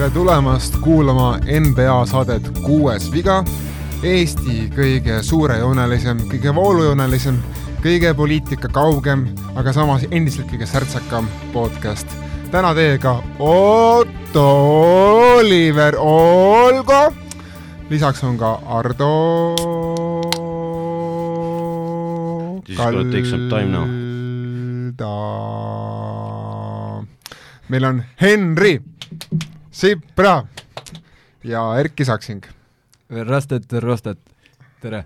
tere tulemast kuulama NBA saadet Kuues viga, Eesti kõige suurejoonelisem, kõige voolujoonelisem, kõige poliitika kaugem, aga samas endiselt kõige särtsakam podcast. täna teiega Otto, Oliver, Olgo, lisaks on ka Ardo. This is gonna take some time now. Meil on Henri Sipra ja Erki Saksing. Rastet, Rostet, tere!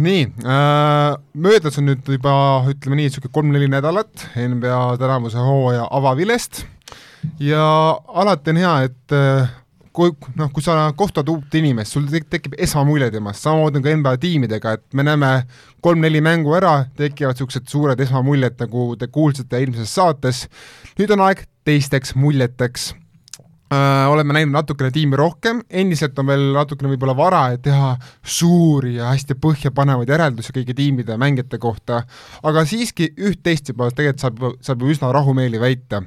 nii äh,, möödas on nüüd juba ütleme nii, niisugune kolm-neli nädalat NBA tänavuse hooaja avavilest ja alati on hea, et äh, kui noh, kui sa kohtad uut inimest, sul tekib esmamulje temast, samamoodi on ka NBA tiimidega, et me näeme kolm-neli mängu ära, tekivad niisugused suured esmamuljed, nagu te kuulsite eelmises saates, nüüd on aeg teisteks muljeteks. Äh, oleme näinud natukene tiimi rohkem, endiselt on veel natukene võib-olla vara, et teha suuri ja hästi põhjapanevaid järeldusi kõigi tiimide ja mängijate kohta, aga siiski üht-teist juba tegelikult saab, saab ju üsna rahumeeli väita.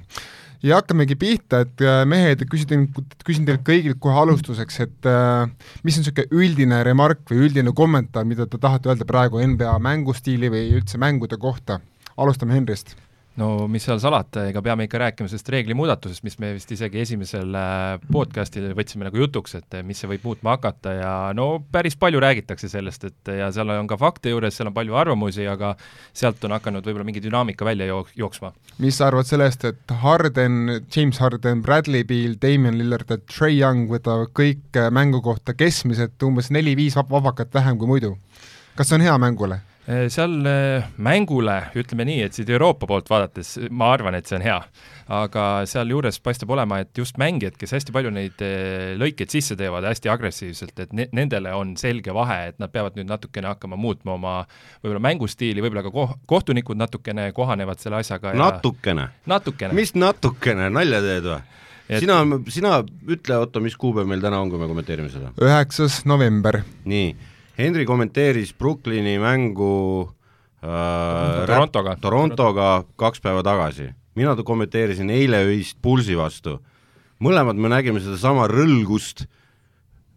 Ja hakkamegi pihta, et äh, mehed, küsin, küsin teilt kõigilt kohe alustuseks, et äh, mis on niisugune üldine remark või üldine kommentaar, mida te tahate öelda praegu NBA mängustiili või üldse mängude kohta? alustame Henrist no mis seal salata, ega peame ikka rääkima sellest reeglimuudatusest, mis me vist isegi esimesel äh, podcastil võtsime nagu jutuks, et mis see võib muutma hakata ja no päris palju räägitakse sellest, et ja seal on ka fakte juures, seal on palju arvamusi, aga sealt on hakanud võib-olla mingi dünaamika välja jook-, jooksma. mis sa arvad sellest, et Harden, James Harden, Bradley Beal, Damian Lillard ja Trey Young võtavad kõik äh, mängu kohta keskmiselt umbes neli-viis vabakat vähem kui muidu? kas see on hea mängule? Äh, seal äh, mängule, ütleme nii, et siit Euroopa poolt vaadates ma arvan, et see on hea. aga sealjuures paistab olema, et just mängijad, kes hästi palju neid äh, lõikeid sisse teevad hästi agressiivselt, et ne-, nendele on selge vahe, et nad peavad nüüd natukene hakkama muutma oma võib-olla mängustiili, võib-olla ka koh-, kohtunikud natukene kohanevad selle asjaga ja natukene? natukene. mis natukene, nalja teed või? Et... sina, sina ütle, Otto, mis kuupäev meil täna on, kui me kommenteerime seda? üheksas november. nii Henri kommenteeris Brooklyni mängu äh, Torontoga, Torontoga kaks päeva tagasi. mina kommenteerisin eile öist Pulsi vastu. mõlemad me nägime sedasama rõlgust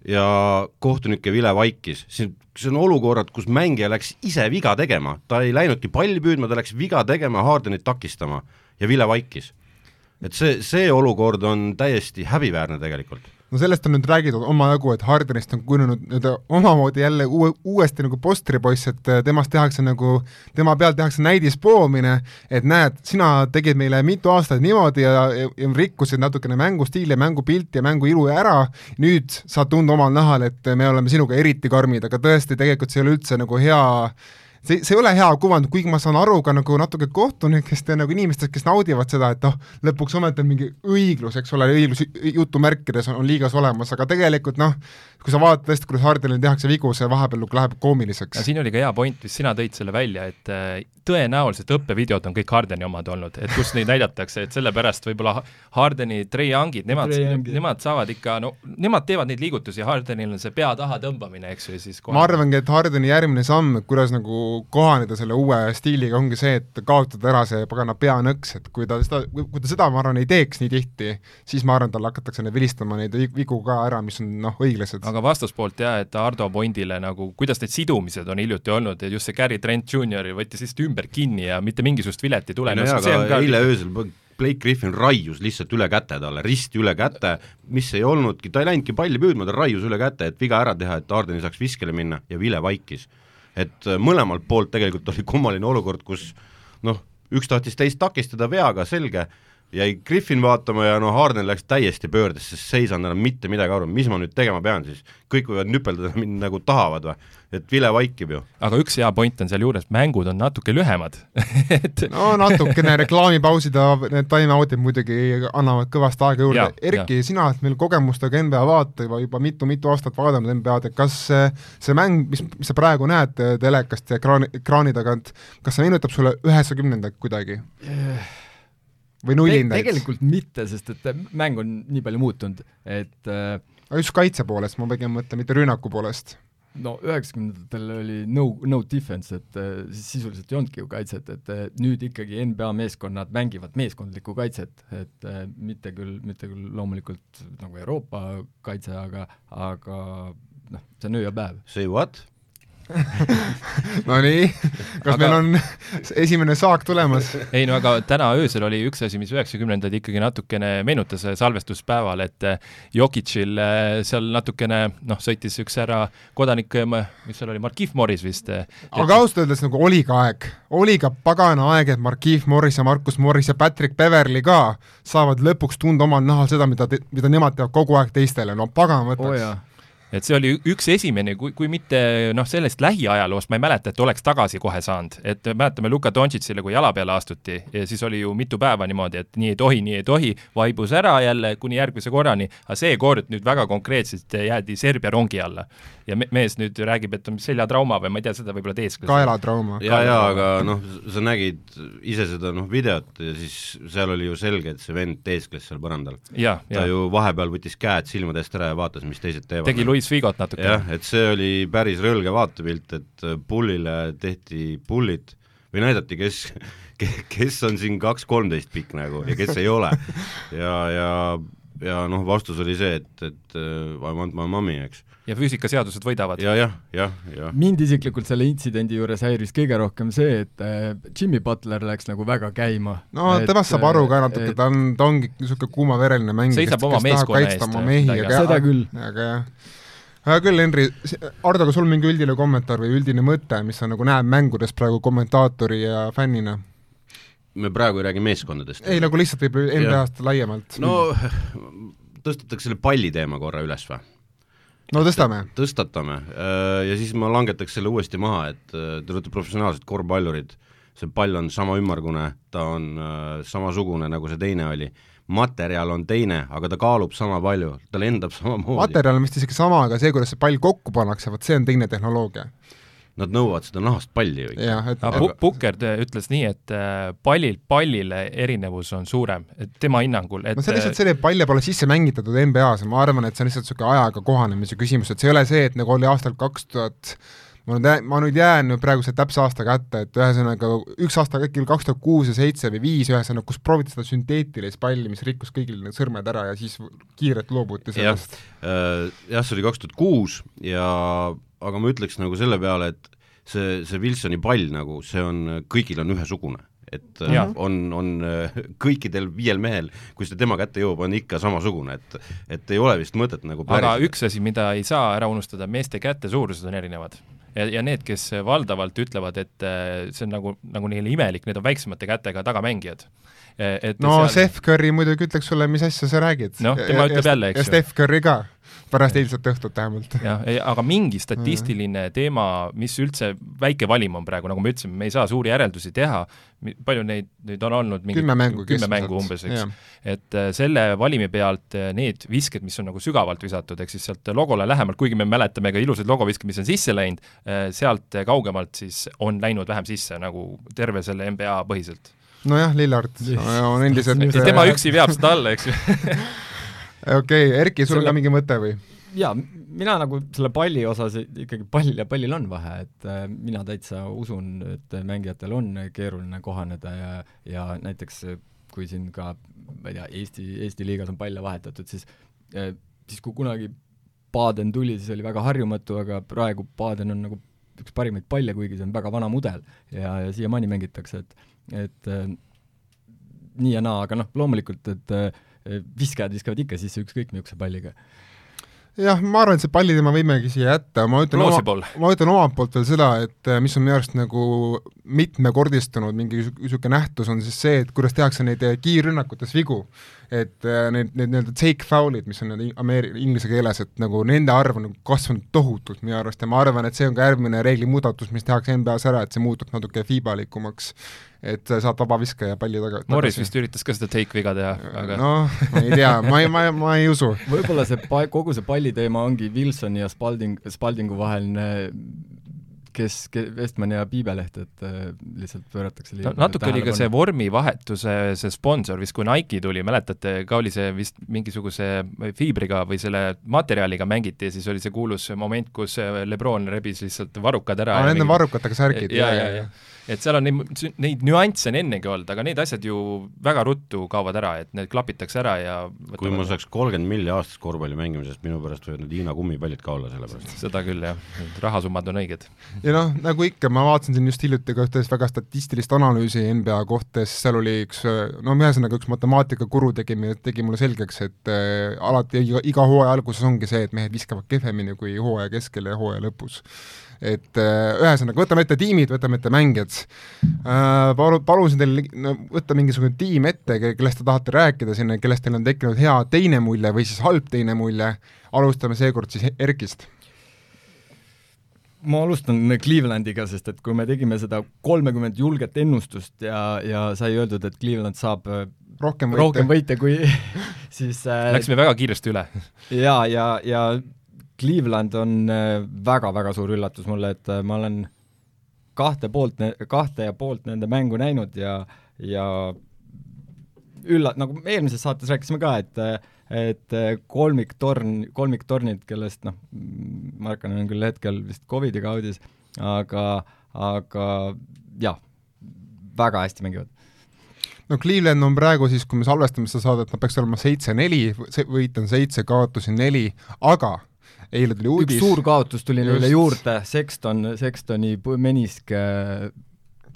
ja kohtunike vile vaikis, see, see on olukorrad, kus mängija läks ise viga tegema, ta ei läinudki palli püüdma, ta läks viga tegema, Hardenit takistama ja vile vaikis. et see, see olukord on täiesti häbiväärne tegelikult no sellest on nüüd räägitud omajagu, et Hardenist on kujunenud nii-öelda omamoodi jälle uue, uuesti nagu postripoiss, et äh, temast tehakse nagu, tema peal tehakse näidispoomine, et näed, sina tegid meile mitu aastat niimoodi ja, ja, ja rikkusid natukene mängustiili mängupilti ja mänguilu ära, nüüd saad tunda omal nahal, et me oleme sinuga eriti karmid, aga tõesti, tegelikult see ei ole üldse nagu hea see, see ei ole hea kuvand, kuigi ma saan aru ka nagu natuke kohtunikest ja nagu inimestest, kes naudivad seda, et noh, lõpuks ometi on mingi õiglus, eks ole, õiglus jutumärkides on, on liigas olemas, aga tegelikult noh, kui sa vaatad tõesti, kuidas Hardenil tehakse vigu, see vahepeal läheb koomiliseks. siin oli ka hea point, mis sina tõid selle välja, et äh, tõenäoliselt õppevideod on kõik Hardeni omad olnud, et kus neid näidatakse, et sellepärast võib-olla Hardeni Trey Youngid, nemad, nemad saavad ikka, no nemad teevad neid liigutusi, Hardenil on see pea taha tõmbamine, eks ju, ja siis kohe... ma arvangi, et Hardeni järgmine samm, kuidas nagu kohaneda selle uue stiiliga, ongi see, et kaotada ära see pagana peanõks, et kui ta seda, kui ta seda, ma arvan, ei teeks nii tihti, siis ma arvan, tal hakatakse neid vilistama neid vigu ka ära, mis on noh, õiglased. Aga vastaspoolt jah, et Ardo Pointile nagu, kuidas need sidumised on hiljuti olnud ja just see Gary Trent Jr võttis lihtsalt ümber kinni ja mitte mingisugust vilet ei tule. no jaa, aga eile öösel Blake Griffin raius lihtsalt üle käte talle, risti üle käte, mis ei olnudki, ta ei läinudki palli püüdma, ta raius üle käte, et viga ära teha, et Harden ei saaks viskele minna ja vile vaikis et äh, mõlemalt poolt tegelikult oli kummaline olukord, kus noh, üks tahtis teist takistada veaga, selge, jäi Griffin vaatama ja no Harden läks täiesti pöördesse, sest ei saanud enam mitte midagi aru, mis ma nüüd tegema pean siis, kõik võivad nüpeldada mind nagu tahavad või, et vile vaikib ju. aga üks hea point on sealjuures, mängud on natuke lühemad et no natukene reklaamipausid ja need time-out'id muidugi annavad kõvasti aega juurde. Erki, sina oled meil kogemustega NBA vaataja juba mitu-mitu aastat vaadanud NBA-d, et kas see, see mäng, mis, mis sa praegu näed telekast ja ekraani, ekraani tagant, kas see meenutab sulle üheksakümnendat kuidagi yeah.? Või nullindaid Te? tegelikult mitte, sest et mäng on nii palju muutunud, et äh, aga just kaitse poolest, ma pigem mõtlen, mitte rünnaku poolest. no üheksakümnendatel oli no, no defense, et äh, siis sisuliselt ei olnudki ju kaitset, et äh, nüüd ikkagi NBA meeskonnad mängivad meeskondlikku kaitset, et äh, mitte küll, mitte küll loomulikult nagu Euroopa kaitse, aga, aga noh, see on öö ja päev. Say what? Nonii, kas aga... meil on esimene saak tulemas? ei no aga täna öösel oli üks asi, mis üheksakümnendaid ikkagi natukene meenutas salvestuspäeval, et Jokicil seal natukene noh, sõitis üks härra kodanik, mis seal oli, Markif Morris vist. aga ausalt öeldes nagu oli ka aeg, oli ka pagana aeg, et Markif Morris ja Markus Morris ja Patrick Beverly ka saavad lõpuks tunda omal nahal seda, mida, mida nemad teevad kogu aeg teistele, no pagan võtaks oh, et see oli üks esimene, kui, kui mitte noh, sellest lähiajaloost ma ei mäleta, et oleks tagasi kohe saanud, et mäletame Luka Dontšitsile, kui jala peale astuti ja siis oli ju mitu päeva niimoodi, et nii ei tohi, nii ei tohi, vaibus ära jälle kuni järgmise korrani, aga seekord nüüd väga konkreetselt jäädi Serbia rongi alla. Ja me mees nüüd räägib, et on seljatrauma või ma ei tea, seda võib-olla teeskles. kaelatrauma. ja, ja aga noh, sa nägid ise seda noh, videot ja siis seal oli ju selge, et see vend teeskles seal põrandal. ta ja. ju vahepeal võttis käed silmade eest ära ja vaatas, mis teised teevad. tegi Luis Figot natuke. jah, et see oli päris rõlge vaatepilt, et äh, pullile tehti pullit või näidati, kes, kes on siin kaks-kolmteist pikk nagu ja kes ei ole. ja, ja, ja noh, vastus oli see, et, et uh, I want my mommy, eks. ja füüsikaseadused võidavad ja,. jah, jah, jah, jah. mind isiklikult selle intsidendi juures häiris kõige rohkem see, et äh, Jimmy Butler läks nagu väga käima. no et, temast saab aru ka natuke, ta on, ta ongi niisugune kuumavereline mängija, kes, kes tahab kaitsta oma mehi, aga seda küll. aga jah hea küll, Henri, Ardo, kas sul mingi üldine kommentaar või üldine mõte, mis sa nagu näed mängudes praegu kommentaatori ja fännina? Me praegu ei räägi meeskondadest. ei, nagu lihtsalt võib-olla NBA-st laiemalt. no tõstataks selle palli teema korra üles või? no tõstame. tõstatame äh, ja siis ma langetaks selle uuesti maha, et äh, te olete professionaalsed korvpallurid, see pall on sama ümmargune, ta on äh, samasugune, nagu see teine oli materjal on teine, aga ta kaalub sama palju, ta lendab samamoodi. materjal on vist isegi sama, aga see, kuidas see pall kokku pannakse, vot see on teine tehnoloogia. Nad nõuavad seda nahast palli ju ikka. Pukker ütles nii, et äh, pallilt pallile erinevus on suurem, et tema hinnangul, et no see lihtsalt see, et palle pole sisse mängitatud NBA-s ja ma arvan, et see on lihtsalt niisugune ajaga kohanemise küsimus, et see ei ole see, et nagu oli aastal kaks tuhat ma nüüd, ma nüüd jään praegu selle täpse aasta kätte, et ühesõnaga üks aasta äkki kaks tuhat kuus ja seitse või viis, ühesõnaga, kus prooviti seda sünteetilist palli, mis rikkus kõigil need sõrmed ära ja siis kiirelt loobuti sellest. Äh, jah, see oli kaks tuhat kuus ja aga ma ütleks nagu selle peale, et see, see Wilsoni pall nagu, see on, kõigil on ühesugune et äh, ja. on, on äh, kõikidel viiel mehel, kui see tema kätte jõuab, on ikka samasugune, et et ei ole vist mõtet nagu päris aga üks asi, mida ei saa ära unustada, meeste käte suurused on erinevad ja, ja need, kes valdavalt ütlevad, et äh, see on nagu, nagu neile imelik, need on väiksemate kätega tagamängijad. Et no seal... Steph Curry muidugi ütleks sulle, mis asja sa räägid. noh, tema ütleb jälle, eks ju. ja Steph Curry ka pärast eilset õhtut vähemalt. jah, aga mingi statistiline teema, mis üldse väike valim on praegu, nagu me ütlesime, me ei saa suuri järeldusi teha, palju neid nüüd on olnud, mingi kümme mängu, kümme mängu umbes, eks. et äh, selle valimi pealt äh, need visked, mis on nagu sügavalt visatud, ehk siis sealt logole lähemalt, kuigi me mäletame ka ilusaid logoviske, mis on sisse läinud, äh, sealt kaugemalt siis on läinud vähem sisse, nagu terve selle NBA põhiselt. Nojah, Lillard on endiselt tema üksi veab seda alla, eks ju okei okay,, Erki, sul on selle... ka mingi mõte või? jaa, mina nagu selle palli osas ikkagi pall ja pallil on vahe, et äh, mina täitsa usun, et mängijatel on keeruline kohaneda ja, ja näiteks kui siin ka, ma ei tea, Eesti, Eesti liigas on palle vahetatud, siis äh, siis kui kunagi Paden tuli, siis oli väga harjumatu, aga praegu Paden on nagu üks parimaid palle, kuigi see on väga vana mudel ja, ja siiamaani mängitakse, et et äh, nii ja naa, aga noh, loomulikult, et äh, viskajad viskavad ikka sisse ükskõik missuguse palliga. Jah, ma arvan, et see palliteema võimegi siia jätta, ma ütlen oma, ma ütlen omalt poolt veel seda, et äh, mis on minu arust nagu mitmekordistunud mingi niisugune nähtus, on siis see, et kuidas tehakse neid äh, kiirrünnakutes vigu. Et äh, need, need nii-öelda take foul'id, mis on need ameeri-, inglise keeles, et nagu nende arv on nagu kasvanud tohutult minu arust ja ma arvan, et see on ka järgmine reegli muudatus, mis tehakse NBA-s ära, et see muutub natuke fiibalikumaks et saad vabaviske ja palli taga. Morris vist üritas ka seda take viga teha, aga noh, ma ei tea, ma ei, ma, ma ei usu. võib-olla see pa-, kogu see palliteema ongi Wilsoni ja Spalding, Spaldingu vaheline kes, kes, Vestman ja Piibeleht, et äh, lihtsalt pööratakse no, natuke oli ka see vormivahetuse see sponsor vist, kui Nike tuli, mäletate, ka oli see vist mingisuguse fiibriga või selle materjaliga mängiti ja siis oli see kuulus moment, kus Lebron rebis lihtsalt varrukad ära. aa, nende mingi... varrukatega särgid. ja, ja, ja, ja et seal on neid, neid nüansse on ennegi olnud, aga need asjad ju väga ruttu kaovad ära, et need klapitakse ära ja kui ma saaks kolmkümmend milli aastas korvpalli mängimisest, minu pärast võivad need Hiina kummipallid ka olla selle pärast. seda küll, jah, rahasummad on õiged. ja noh, nagu ikka, ma vaatasin siin just hiljuti ka ühte väga statistilist analüüsi NBA kohta ja siis seal oli üks, no ühesõnaga üks matemaatikakuru tegi, tegi mulle selgeks, et äh, alati iga, iga hooaja alguses ongi see, et mehed viskavad kehvemini kui hooaja keskel ja hooaja lõpus et äh, ühesõnaga, võtame ette tiimid, võtame ette mängijad äh,, palu-, palusin teil no, võtta mingisugune tiim ette, kellest te tahate rääkida siin, kellest teil on tekkinud hea teine mulje või siis halb teine mulje, alustame seekord siis Erkist. Ma alustan Clevelandiga, sest et kui me tegime seda kolmekümmet julget ennustust ja, ja sai öeldud, et Cleveland saab äh, rohkem võite, rohkem võite kui siis äh, Läksime väga kiiresti üle. jaa, ja, ja, ja Cleveland on väga-väga äh, suur üllatus mulle, et äh, ma olen kahte poolt, kahte ja poolt nende mängu näinud ja, ja ülla-, nagu me eelmises saates rääkisime ka, et et kolmiktorn, kolmiktornid, kellest noh, Markanen on küll hetkel vist Covidi kaudis, aga, aga jah, väga hästi mängivad. No Cleveland on praegu siis, kui me salvestame seda saadet, nad peaks olema seitse-neli, võit on seitse, kaotusi neli, aga eile tuli uudis. üks suur kaotus tuli neile juurde, Sexton, Sextoni menisk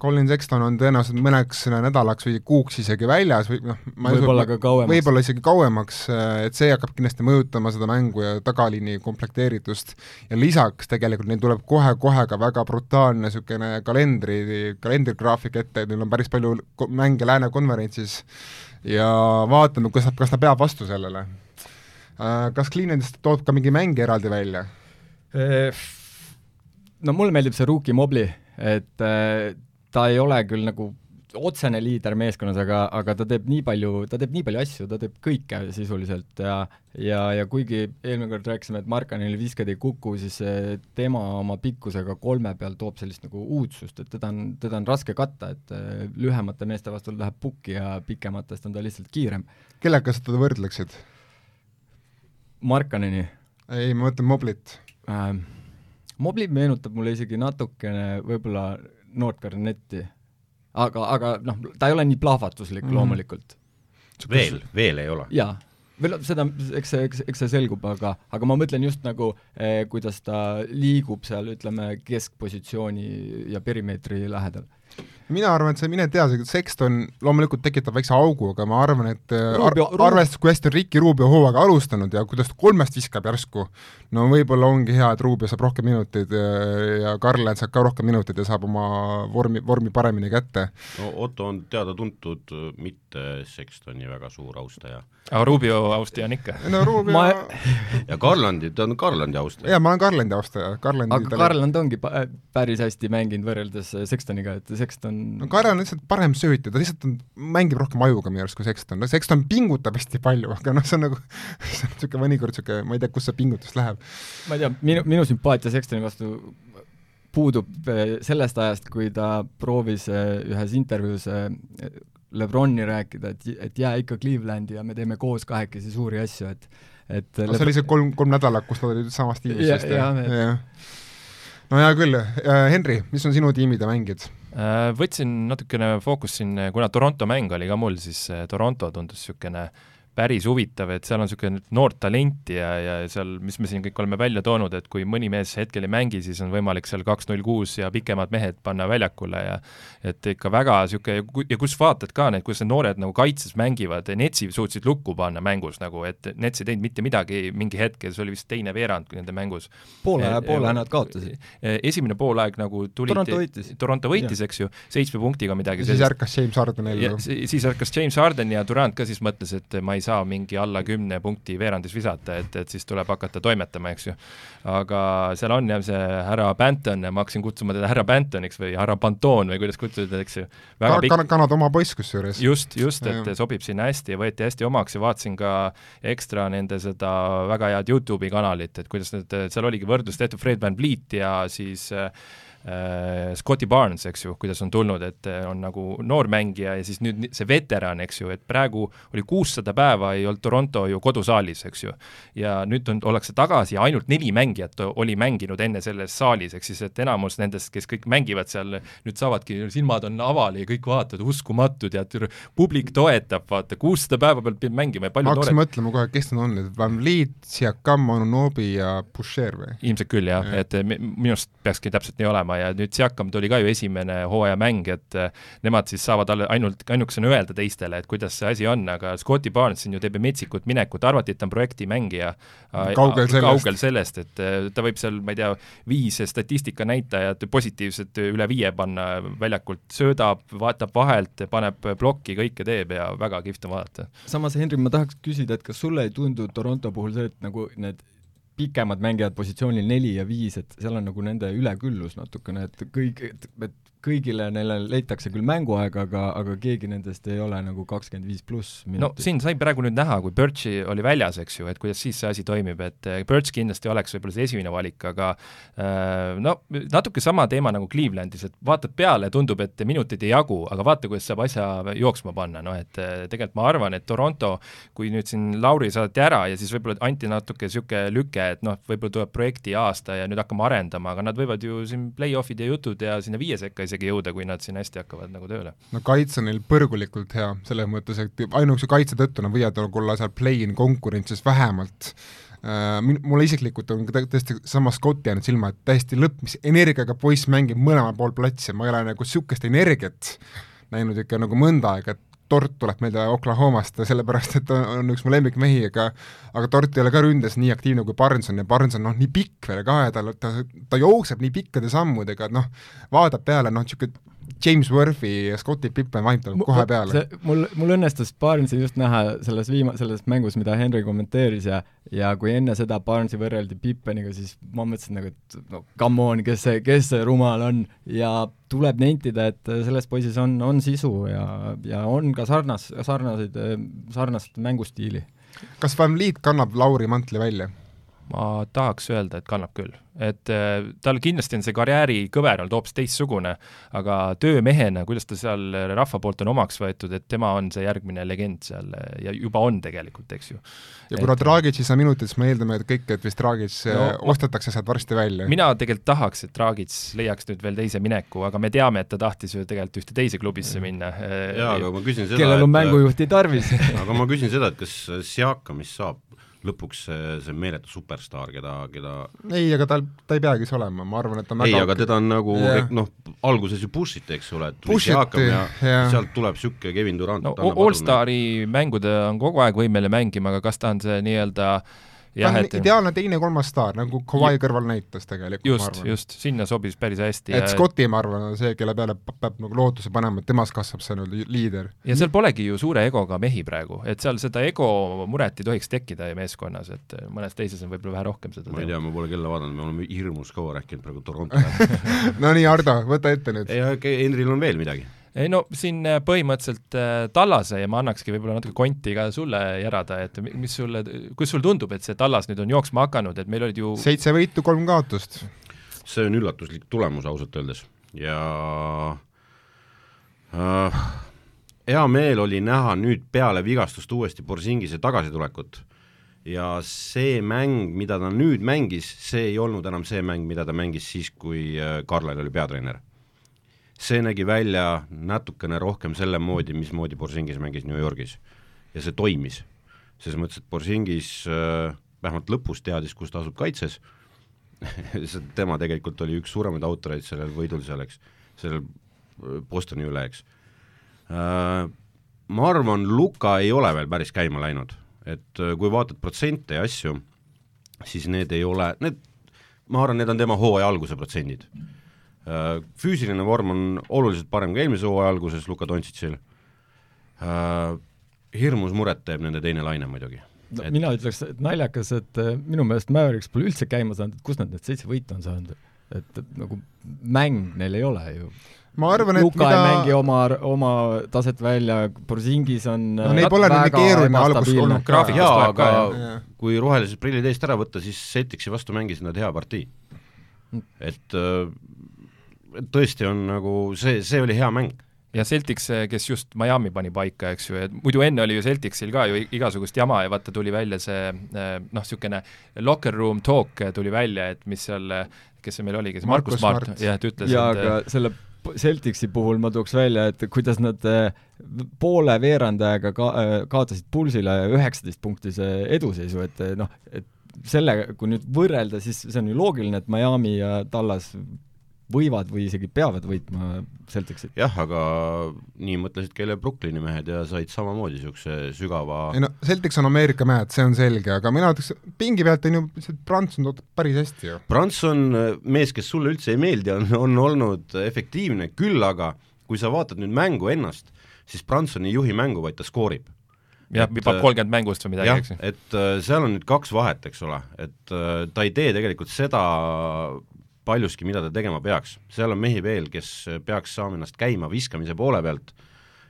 Colin Sexton on tõenäoliselt mõneks nädalaks või kuuks isegi väljas või noh, võib-olla ka kauemaks. võib-olla isegi kauemaks, et see hakkab kindlasti mõjutama seda mängu ja tagaliini komplekteeritust. ja lisaks tegelikult neil tuleb kohe-kohe ka väga brutaalne niisugune kalendri, kalendrigraafik ette, et neil on päris palju mänge Lääne konverentsis ja vaatame, kas nad, kas nad peavad vastu sellele Äh, kas Cleanendist toob ka mingi mäng eraldi välja? Äh, no mulle meeldib see Rookie Mobli, et äh, ta ei ole küll nagu otsene liider meeskonnas, aga, aga ta teeb nii palju, ta teeb nii palju asju, ta teeb kõike sisuliselt ja ja, ja kuigi eelmine kord rääkisime, et Markanil viskad ei kuku, siis tema oma pikkusega kolme peal toob sellist nagu uudsust, et teda on, teda on raske katta, et lühemate meeste vastu läheb pukki ja pikematest on ta lihtsalt kiirem. kellega sa teda võrdleksid? Markaneni? ei, ma mõtlen Moblit äh,. Mobli meenutab mulle isegi natukene võib-olla Noort Garnetti. aga, aga noh, ta ei ole nii plahvatuslik mm -hmm. loomulikult. veel, veel ei ole? jaa veel seda, eks see, eks, eks see selgub, aga, aga ma mõtlen just nagu eh,, kuidas ta liigub seal, ütleme, keskpositsiooni ja perimeetri lähedal mina arvan, et see, mine tea, see Sexton loomulikult tekitab väikse augu, aga ma arvan, et äh, ar arvestades, kui hästi on Ricky Rubio hooaega alustanud ja kuidas ta kolmest viskab järsku, no võib-olla ongi hea, et Rubio saab rohkem minuteid ja, äh, ja Garland saab ka rohkem minuteid ja saab oma vormi, vormi paremini kätte. no Otto on teada-tuntud mitte Sextoni väga suur austaja. aga Rubio austaja on ikka? no Rubio ma... ja Garlandi, ta on Garlandi austaja. jaa, ma olen Garlandi austaja, Garlandi aga Garland ongi päris hästi mänginud võrreldes Sextoniga, et Sexton no Kaire on lihtsalt parem söötja, ta lihtsalt on, mängib rohkem ajuga minu arust kui Sexton, no Sexton pingutab hästi palju, aga noh, see on nagu, see on niisugune mõnikord niisugune, ma ei tea, kus see pingutus läheb. ma ei tea, minu, minu sümpaatia Sextoni vastu puudub eh, sellest ajast, kui ta proovis eh, ühes intervjuus eh, Lebroni rääkida, et, et jää ikka Clevelandi ja me teeme koos kahekesi suuri asju, et et no, Lebron... see oli see kolm, kolm nädalat, kus nad olid samas tiimis ja, vist, jah? jah, no hea küll, Henri, mis on sinu tiimid ja mängijad? Äh, võtsin natukene fookust siin, kuna Toronto mäng oli ka mul, siis äh, Toronto tundus niisugune päris huvitav, et seal on niisugune noort talenti ja, ja seal, mis me siin kõik oleme välja toonud, et kui mõni mees hetkel ei mängi, siis on võimalik seal kaks null kuus ja pikemad mehed panna väljakule ja et ikka väga niisugune ja kus vaatad ka need, kuidas need noored nagu kaitses mängivad, Netsi suutsid lukku panna mängus nagu, et Nets ei teinud mitte midagi mingi hetk ja see oli vist teine veerand nende mängus. poole, poole nad kaotasid. E, esimene poolaeg nagu tuli Toronto võitis. Toronto võitis, eks ju, seitsme punktiga midagi siis ärkas James Harden ellu. siis ärkas James Harden ja Durant ka siis mõtles, et ma ei saa saa mingi alla kümne punkti veerandis visata, et, et siis tuleb hakata toimetama, eks ju. aga seal on jah, see härra Banton ja ma hakkasin kutsuma teda härra Bantoniks või härra Panton või kuidas kutsuda, eks ju. Ka, pikk... Kanada oma poiss kusjuures. just, just, et ja. sobib sinna hästi ja võeti hästi omaks ja vaatasin ka ekstra nende seda väga head Youtube'i kanalit, et kuidas need, seal oligi võrdlus tehtud Fred Van Vliet ja siis äh, äh, Scotty Barnes, eks ju, kuidas on tulnud, et äh, on nagu noor mängija ja siis nüüd see veteran, eks ju, et praegu oli kuussada päeva ei olnud Toronto ju kodusaalis, eks ju. ja nüüd on, ollakse tagasi ja ainult neli mängijat oli mänginud enne selles saalis, ehk siis et enamus nendest, kes kõik mängivad seal, nüüd saavadki, silmad on aval ja kõik vaatavad, uskumatud ja publik toetab, vaata, kuussada päeva pealt peab mängima ja palju ma hakkasin mõtlema kohe, kes need on, et Van Vliet, Siakam, Anunobi ja Boucher või? ilmselt küll jah ja., et minu arust peakski täpselt nii olema ja nüüd Siakam tuli ka ju esimene hooajamäng, et eh, nemad siis saavad alle, ainult, ainukesena öelda teistele, et kuidas see asi on, aga Scotti Barnes siin ju teeb metsikut minekut, arvati, et ta on projektimängija. kaugel sellest. kaugel sellest, et eh, ta võib seal, ma ei tea, viis statistika näitajat positiivset üle viie panna väljakult, söödab, vaatab vahelt, paneb plokki, kõike teeb ja väga kihvt on vaadata. samas, Henri, ma tahaks küsida, et kas sulle ei tundu Toronto puhul see, et nagu need pikemad mängijad positsioonil neli ja viis, et seal on nagu nende üleküllus natukene, et kõik, et, et kõigile neile leitakse küll mänguaega, aga, aga keegi nendest ei ole nagu kakskümmend viis pluss minutit. no siin sai praegu nüüd näha, kui Birchi oli väljas, eks ju, et kuidas siis see asi toimib, et eh, Birch kindlasti oleks võib-olla see esimene valik, aga äh, no natuke sama teema nagu Clevelandis, et vaatad peale, tundub, et minuteid ei jagu, aga vaata, kuidas saab asja jooksma panna, noh et eh, tegelikult ma arvan, et Toronto, kui nüüd siin Lauri saadeti ära ja siis võib-olla anti natuke niisugune lüke, et noh, võib-olla tuleb projekti aasta ja nüüd hakkame arendama, aga nad võivad ju siin play-off'id ja jutud ja sinna viie sekka isegi jõuda, kui nad siin hästi hakkavad nagu tööle. no kaitse on neil põrgulikult hea, selles mõttes, et ainukese kaitse tõttu nad võivad olla seal play-in konkurentsis vähemalt Uh, min-, mulle isiklikult on tõesti sama Scotti jäänud silma, et täiesti lõpp, mis energiaga poiss mängib mõlemal pool platsi, ma ei ole nagu niisugust energiat näinud ikka nagu mõnda aega, et Tort tuleb meelde Oklahomast, sellepärast et on, on üks mu lemmikmehi, aga aga Tort ei ole ka ründes nii aktiivne kui Barnes on ja Barnes on noh, nii pikk veel ka ja ta, ta, ta jookseb nii pikkade sammudega, et noh, vaatab peale noh, niisugune James Worthy ja Scotti Pippen vaim tuleb kohe peale. mul, mul õnnestus Barnesi just näha selles viima-, selles mängus, mida Henry kommenteeris ja ja kui enne seda Barnesi võrreldi Pippeniga, siis ma mõtlesin nagu, et no come on, kes see, kes see rumal on ja tuleb nentida, et selles poisis on, on sisu ja, ja on ka sarnas, sarnaseid, sarnast mängustiili. kas Van Vliet kannab Lauri mantli välja? Ma tahaks öelda, et kannab küll. et äh, tal kindlasti on see karjäärikõver olnud hoopis teistsugune, aga töömehena, kuidas ta seal rahva poolt on omaks võetud, et tema on see järgmine legend seal ja juba on tegelikult, eks ju. ja kuna et... Dragic ei saa minutit, siis me eeldame, et kõik, et vist Dragic no, äh, ostetakse sealt varsti välja. mina tegelikult tahaks, et Dragic leiaks nüüd veel teise mineku, aga me teame, et ta tahtis ju tegelikult ühte teise klubisse minna. jaa, aga ma küsin seda, kellel on mängujuhti tarvis aga ma küsin seda, et kas Siakamist saab lõpuks see, see meeletu superstaar, keda, keda ei, aga tal, ta ei peagi see olema, ma arvan, et ta on ei, aga teda on nagu yeah. noh, alguses ju push iti, eks ole, et Siakam ja yeah. sealt tuleb niisugune Kevin Durant no Allstari mängude on kogu aeg võimeline mängima, aga kas ta on see nii-öelda äh, ta on et... ideaalne teine-kolmas staar, nagu Kawhi kõrval näitas tegelikult, just, just, sinna sobis päris hästi. et ja... Scotti, ma arvan, on see, kelle peale peab nagu lootuse panema, et temast kasvab see nii-öelda liider. ja seal polegi ju suure egoga mehi praegu, et seal seda ego muret ei tohiks tekkida meeskonnas, et mõnes teises on võib-olla vähe rohkem seda ma ei tea, ma pole kella vaadanud, me oleme hirmus kaua rääkinud praegu Toronto no nii, Ardo, võta ette nüüd. ei, Henril on veel midagi ei no siin äh, põhimõtteliselt äh, Tallase ja ma annakski võib-olla natuke konti ka sulle järada, et mis sulle, kuidas sulle tundub, et see Tallas nüüd on jooksma hakanud, et meil olid ju seitse võitu, kolm kaotust. see on üllatuslik tulemus ausalt öeldes. Ja äh, hea meel oli näha nüüd peale vigastust uuesti Borsingise tagasitulekut. Ja see mäng, mida ta nüüd mängis, see ei olnud enam see mäng, mida ta mängis siis, kui äh, Karlel oli peatreener see nägi välja natukene rohkem selle moodi, mismoodi Borsingis mängis New Yorgis. ja see toimis. selles mõttes, et Borsingis äh, vähemalt lõpus teadis, kus ta asub kaitses tema tegelikult oli üks suuremaid autoreid sellel võidul seal, eks, sellel äh, Bostoni üle, eks äh,. Ma arvan, Luka ei ole veel päris käima läinud, et äh, kui vaatad protsente ja asju, siis need ei ole, need, ma arvan, need on tema hooaja alguse protsendid Äh, füüsiline vorm on oluliselt parem kui eelmise hooaja alguses Luka Dontšitšil, äh, hirmus muret teeb nende teine laine muidugi. no et... mina ütleks, et naljakas, et äh, minu meelest Mavericks pole üldse käima saanud, et kust nad need seitse võitu on saanud, et, nagu mäng neil ei ole ju ma arvan, et Luka mida... ei mängi oma, oma taset välja, Borzingis on no neil pole nii keeruline algus olnud ka. jaa, aga ka, kui rohelised prillid eest ära võtta, siis Celticsi vastu mängisid nad hea partii. Mm. et äh, tõesti on nagu see, see oli hea mäng ja Celtics, kes just Miami pani paika, eks ju, et muidu enne oli ju Celticsil ka ju igasugust jama ja vaata, tuli välja see eh, noh, niisugune locker room talk tuli välja, et mis seal, kes see meil oli, kes Markus Smart, Smart., jah, et ütles jaa, aga selle Celticsi puhul ma tooks välja, et kuidas nad eh, poole veerandajaga ka-, eh, kaotasid Pulsile üheksateist punktise eduseisu, et noh, et selle, kui nüüd võrrelda, siis see on ju loogiline, et Miami ja Tallas võivad või isegi peavad võitma Celticsit. jah, aga nii mõtlesid ka eile Brooklyni mehed ja said samamoodi niisuguse sügava ei no Celtics on Ameerika mehed, see on selge, aga mina ütleks, pingi pealt on ju, see Prants on toonud päris hästi ju. Prants on mees, kes sulle üldse ei meeldi, on, on olnud efektiivne, küll aga kui sa vaatad nüüd mängu ennast, siis Prants ei juhi mängu, vaid ta skoorib jah, vipab kolmkümmend mängust või midagi, eks ju. et äh, seal on nüüd kaks vahet, eks ole, et äh, ta ei tee tegelikult seda paljuski, mida ta tegema peaks. seal on mehi veel, kes peaks saama ennast käima viskamise poole pealt,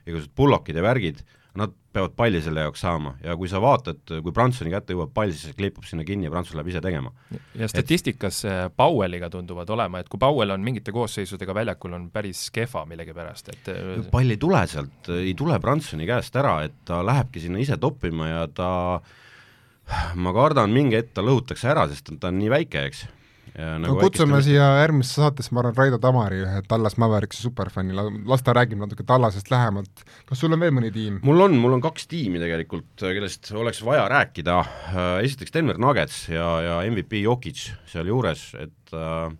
igasugused pullokid ja värgid, nad peavad palli selle jaoks saama ja kui sa vaatad, kui Bransoni kätte jõuab pall, siis see kleepub sinna kinni ja Branson läheb ise tegema. ja statistikas et... Powelliga tunduvad olema, et kui Powell on mingite koosseisudega väljakul, on päris kehva millegipärast, et pall ei tule sealt, ei tule Bransoni käest ära, et ta lähebki sinna ise toppima ja ta ma kardan, mingi hetk ta lõhutakse ära, sest ta on nii väike, eks Nagu no kutsume väikeste... siia järgmisse saatesse, ma arvan, Raido Tamari, ühe Tallas Mavericksi superfänni, las ta räägib natuke Tallasest lähemalt. kas sul on veel mõni tiim? mul on, mul on kaks tiimi tegelikult, kellest oleks vaja rääkida, esiteks Denver Nuggets ja, ja MVP Jokic sealjuures, et äh,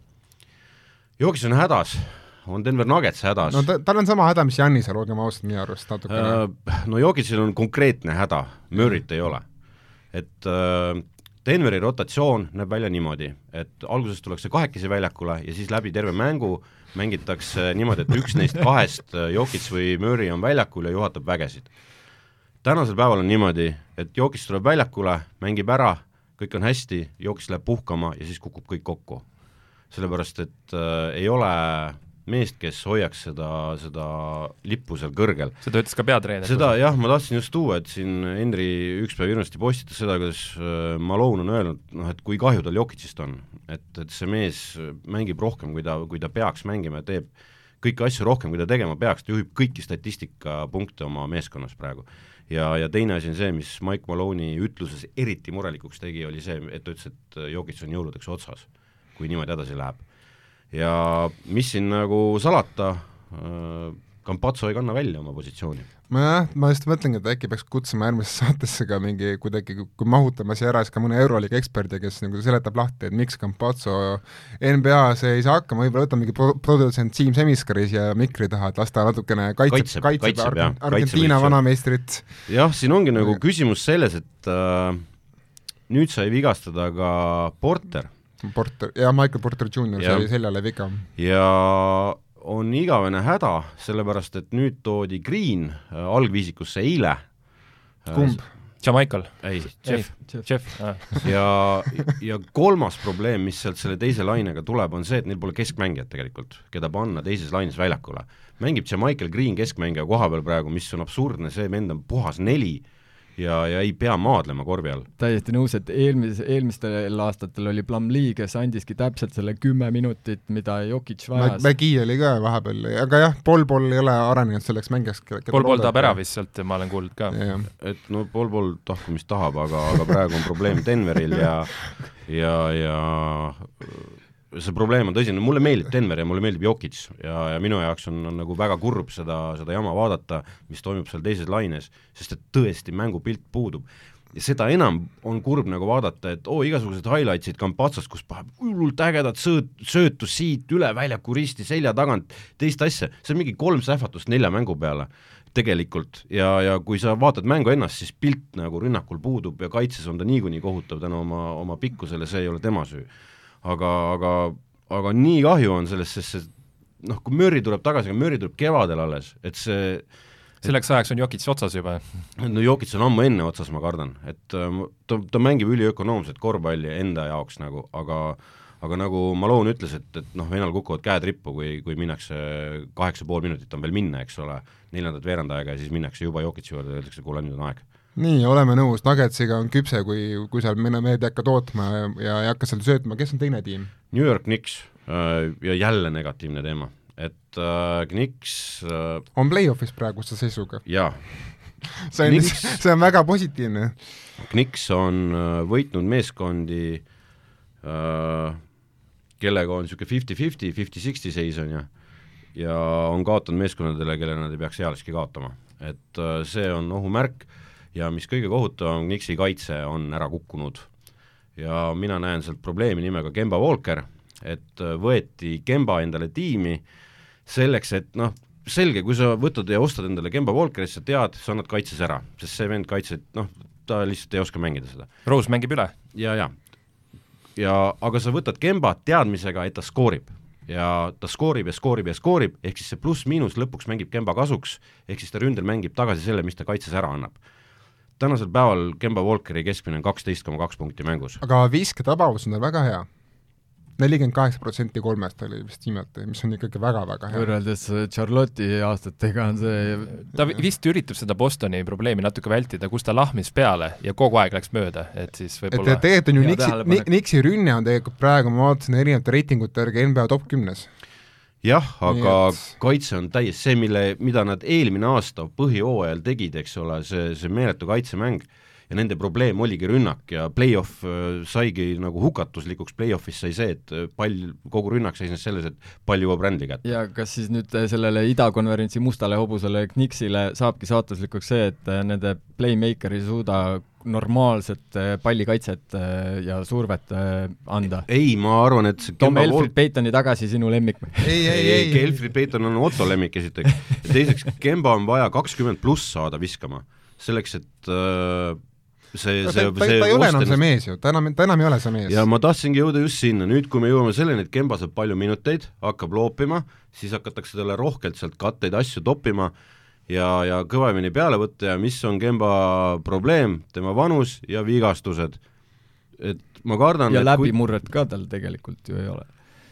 Jokic on hädas, on Denver Nuggets hädas. no ta, tal on sama häda, mis Jannisel, olgem ausad, minu arust natukene äh,. No Jokicil on konkreetne häda, Murry't ei ole. et äh, Denveri rotatsioon näeb välja niimoodi, et alguses tullakse kahekesi väljakule ja siis läbi terve mängu mängitakse niimoodi, et üks neist kahest, äh, Jokic või Murry, on väljakul ja juhatab vägesid. tänasel päeval on niimoodi, et Jokic tuleb väljakule, mängib ära, kõik on hästi, Jokic läheb puhkama ja siis kukub kõik kokku. sellepärast, et äh, ei ole meest, kes hoiaks seda, seda lippu seal kõrgel. seda ütles ka peatreener. seda jah, ma tahtsin just tuua, et siin Henri üks päev hirmsasti postitas seda, kuidas äh, Malone on öelnud, noh et kui kahju tal Jokicist on. et, et see mees mängib rohkem, kui ta, kui ta peaks mängima ja teeb kõiki asju rohkem, kui ta tegema peaks, ta juhib kõiki statistikapunkte oma meeskonnas praegu. ja, ja teine asi on see, mis Mike Malone'i ütluses eriti murelikuks tegi, oli see, et ta ütles, et Jokic on jõuludeks otsas, kui niimoodi edasi läheb ja mis siin nagu salata äh,, Campazzo ei kanna välja oma positsiooni. nojah, ma just mõtlengi, et äkki peaks kutsuma järgmisse saatesse ka mingi kuidagi, kui mahutama siia ära, siis ka mõne Euroliiga eksperdi, kes nagu seletab lahti, et miks Campazzo NBA-s ei saa hakkama, võib-olla võtame mingi pro-, produtsent Siim Semiskari siia mikri taha, et las ta natukene kaitseb, kaitseb, kaitseb, kaitseb Argent, Argentiina vanameistrit. jah, siin ongi nagu küsimus selles, et äh, nüüd sai vigastada ka Porter Porter, jah, Michael Porter Jr sai seljale viga. ja on igavene häda, sellepärast et nüüd toodi Green äh, algviisikusse eile. Kumb? Jamaical. ei, Jeff. Jeff, ja, ja kolmas probleem, mis sealt selle teise lainega tuleb, on see, et neil pole keskmängijat tegelikult, keda panna teises laines väljakule. mängib Jamaical Green keskmängija koha peal praegu, mis on absurdne, see vend on puhas neli ja, ja ei pea maadlema korvi all. täiesti nõus, et eelmise, eelmistel aastatel oli Plumlee, kes andiski täpselt selle kümme minutit, mida Jokic vajas. Mägi oli ka vahepeal, aga jah, Paul Paul ei ole arenenud selleks mängijaks. Paul Paul tahab ära vist sealt, ma olen kuulnud ka. et no Paul Paul tahku mis tahab, aga, aga praegu on probleem Denveril ja ja, ja see probleem on tõsine, mulle meeldib Denver ja mulle meeldib Jokic ja, ja minu jaoks on, on nagu väga kurb seda, seda jama vaadata, mis toimub seal teises laines, sest et tõesti mängupilt puudub. ja seda enam on kurb nagu vaadata, et oo oh,, igasugused highlights'id Kampatsast, kus paneb hullult ägedat sööt, söötu siit üle väljaku risti selja tagant, teist asja, see on mingi kolm sähvatust nelja mängu peale tegelikult. Ja, ja kui sa vaatad mängu ennast, siis pilt nagu rünnakul puudub ja kaitses on ta niikuinii kohutav tänu oma, oma pikkusele, see ei ole tema süü aga, aga, aga nii kahju on sellest, sest see noh, kui Murry tuleb tagasi, aga Murry tuleb kevadel alles, et see selleks ajaks on Jokic otsas juba? no Jokic on ammu enne otsas, ma kardan, et äh, ta, ta mängib üliökonoomset korvpalli enda jaoks nagu, aga aga nagu Malone ütles, et, et noh, vennal kukuvad käed rippu, kui, kui minnakse kaheksa pool minutit on veel minna, eks ole, neljandat veerand aega ja siis minnakse juba Jokici juurde, öeldakse, kuule, nüüd on aeg nii, oleme nõus, Nuggetsiga on küpse, kui, kui seal mehed ei hakka tootma ja, ja ei hakka seal söötma, kes on teine tiim? New York Knicks ja jälle negatiivne teema, et äh, Knicks äh, on play-off'is praeguse seisuga. jaa. see on, see on väga positiivne. Knicks on äh, võitnud meeskondi äh,, kellega on niisugune fifty-fifty, fifty-sixty seis on ju, ja on kaotanud meeskondadele, kellele nad ei peaks ealiski kaotama. et äh, see on ohumärk ja mis kõige kohutavam, Knicksi kaitse on ära kukkunud. ja mina näen sealt probleemi nimega Kemba Walker, et äh, võeti Kemba endale tiimi selleks, et noh, selge, kui sa võtad ja ostad endale Kemba Walkeri, siis sa tead, sa annad kaitses ära, sest see vend kaitset, noh, ta lihtsalt ei oska mängida seda. Rose mängib üle. ja, ja ja aga sa võtad Kemba teadmisega, et ta skoorib ja ta skoorib ja skoorib ja skoorib, ehk siis see pluss-miinus lõpuks mängib Kemba kasuks, ehk siis ta ründel mängib tagasi selle, mis ta kaitses ära annab. Tänasel päeval Kemba Walkeri keskmine on kaksteist koma kaks punkti mängus. aga visketabavus on tal väga hea nelikümmend kaheksa protsenti kolmest oli vist viimati, mis on ikkagi väga-väga hea. võrreldes Charlotte'i aastatega on see ta vist üritab seda Bostoni probleemi natuke vältida, kus ta lahmis peale ja kogu aeg läks mööda, et siis võib-olla et tegelikult on ju Nixi, Nixi rünne on tegelikult praegu, ma vaatasin erinevate reitingute järgi NBA top kümnes jah, aga et... kaitse on täiesti see, mille, mida nad eelmine aasta põhijooajal tegid, eks ole, see, see meeletu kaitsemäng ja nende probleem oligi rünnak ja play-off äh, saigi nagu hukatuslikuks, play-off'is sai see, et äh, pall, kogu rünnak seisnes selles, et pall jõuab rändli kätte. ja kas siis nüüd äh, sellele idakonverentsi mustale hobusele Knicksile saabki saatuslikuks see, et nende playmaker ei suuda normaalset pallikaitset ja survet anda? ei, ma arvan, et see toome Elfrid Peitoni tagasi, sinu lemmik. ei, ei, ei, ei, Elfrid Peiton on Otto lemmik esiteks. teiseks, Kemba on vaja kakskümmend pluss saada viskama, selleks et äh, see, see, ta, ta, ta ei ole enam see mees ju, ta enam, ta enam ei ole see mees. ja ma tahtsingi jõuda just sinna, nüüd kui me jõuame selleni, et Kemba saab palju minuteid, hakkab loopima, siis hakatakse talle rohkelt sealt katteid asju toppima ja, ja kõvemini peale võtta ja mis on Kemba probleem, tema vanus ja vigastused. et ma kardan ja läbimurret kui... ka tal tegelikult ju ei ole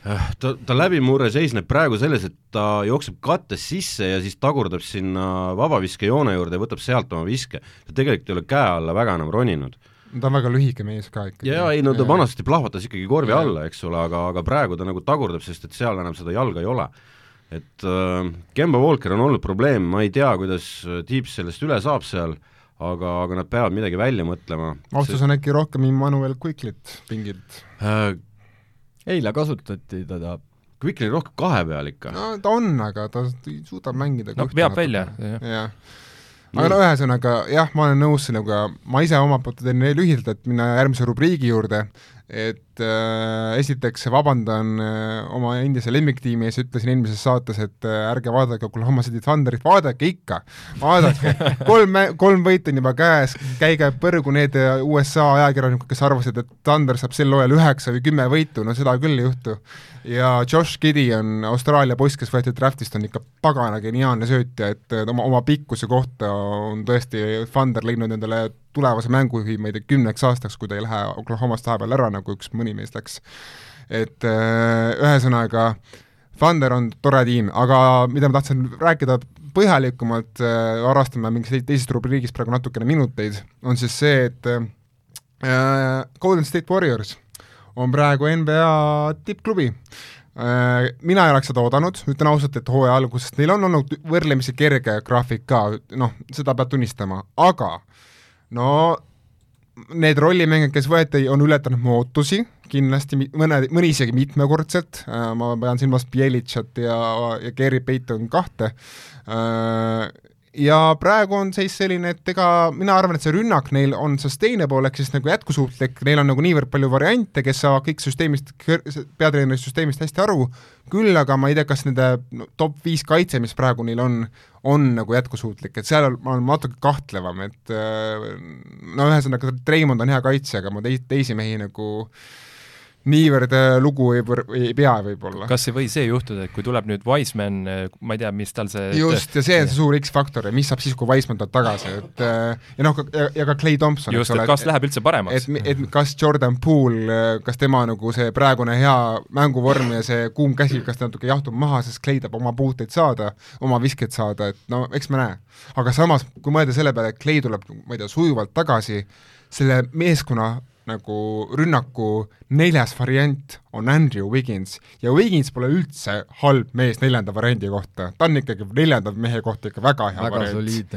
ta, ta läbimurre seisneb praegu selles, et ta jookseb kattes sisse ja siis tagurdab sinna vabaviskejoone juurde ja võtab sealt oma viske. ta tegelikult ei ole käe alla väga enam roninud. ta on väga lühike mees ka ikkagi. jaa, ei no ta vanasti plahvatas ikkagi korvi ja. alla, eks ole, aga, aga praegu ta nagu tagurdab, sest et seal enam seda jalga ei ole. et äh, Kemba Walker on olnud probleem, ma ei tea, kuidas Tiips sellest üle saab seal, aga, aga nad peavad midagi välja mõtlema. austus on äkki rohkem Immanuel Quicklit pingilt äh,? Eile kasutati teda Quickly rohkem kahe peal ikka. no ta on, aga ta suudab mängida no veab välja, jah. aga no ühesõnaga jah, ma olen nõus sinuga, ma ise omalt poolt teen lühidalt, et minna järgmise rubriigi juurde, et äh, esiteks vabandan äh, oma endise lemmiktiimi ees, ütlesin eelmises saates, et äh, ärge vaadake Oklahoma City Thunderit, vaadake ikka, vaadake, kolm, kolm võitu on juba käes, käige põrgu need USA ajakirjanikud, kes arvasid, et Thunder saab sel hooajal üheksa või kümme võitu, no seda küll ei juhtu. ja Josh Gideon, Austraalia poiss, kes võeti draftist, on ikka pagana geniaalne söötja, et oma, oma pikkuse kohta on tõesti Thunder leidnud endale tulevase mängujuhi, ma ei tea, kümneks aastaks, kui ta ei lähe Oklahomast vahepeal ära, nagu üks mõni mees läks. et äh, ühesõnaga, Thunder on tore tiim, aga mida ma tahtsin rääkida põhjalikumalt äh,, varastame mingist teisest rubriigist praegu natukene minuteid, on siis see, et äh, Golden State Warriors on praegu NBA tippklubi äh, mina ei oleks seda oodanud, ütlen ausalt, et hooaja alguses neil on olnud võrdlemisi kerge graafik ka, noh, seda peab tunnistama, aga no need rollimängijad, kes võeti, on ületanud mu ootusi, kindlasti mõne, mõni isegi mitmekordselt, äh, ma pean silmas Bielitšat ja, ja Gary Payton kahte, äh, ja praegu on seis selline, et ega mina arvan, et see rünnak neil on sustainable ehk siis nagu jätkusuutlik, neil on nagu niivõrd palju variante, kes saavad kõik süsteemist, peatreeneri süsteemist hästi aru, küll aga ma ei tea, kas nende no, top viis kaitse, mis praegu neil on, on nagu jätkusuutlik, et seal ma olen natuke kahtlevam, et no ühesõnaga, Treimond on hea kaitsja, aga ma teisi, teisi mehi nagu äh, niivõrd äh, lugu ei, ei pea võib-olla. kas ei või see juhtuda, et kui tuleb nüüd Wiseman, äh, ma ei tea, mis tal see just, ja see on see suur X-faktor ja mis saab siis, kui Wiseman tuleb tagasi, et äh, ja noh, ja, ja ka Clay Thompson, just, et kas läheb üldse paremaks. et, et kas Jordan Poole, kas tema nagu see praegune hea mänguvorm ja see kuum käsi, kas ta natuke jahtub maha, sest Clay tahab oma puuteid saada, oma viskeid saada, et no eks me näe. aga samas, kui mõelda selle peale, et Clay tuleb, ma ei tea, sujuvalt tagasi, selle meeskonna nagu rünnaku neljas variant on Andrew Wiggins ja Wiggins pole üldse halb mees neljanda variandi kohta, ta on ikkagi neljanda mehe kohta ikka väga hea väga variant.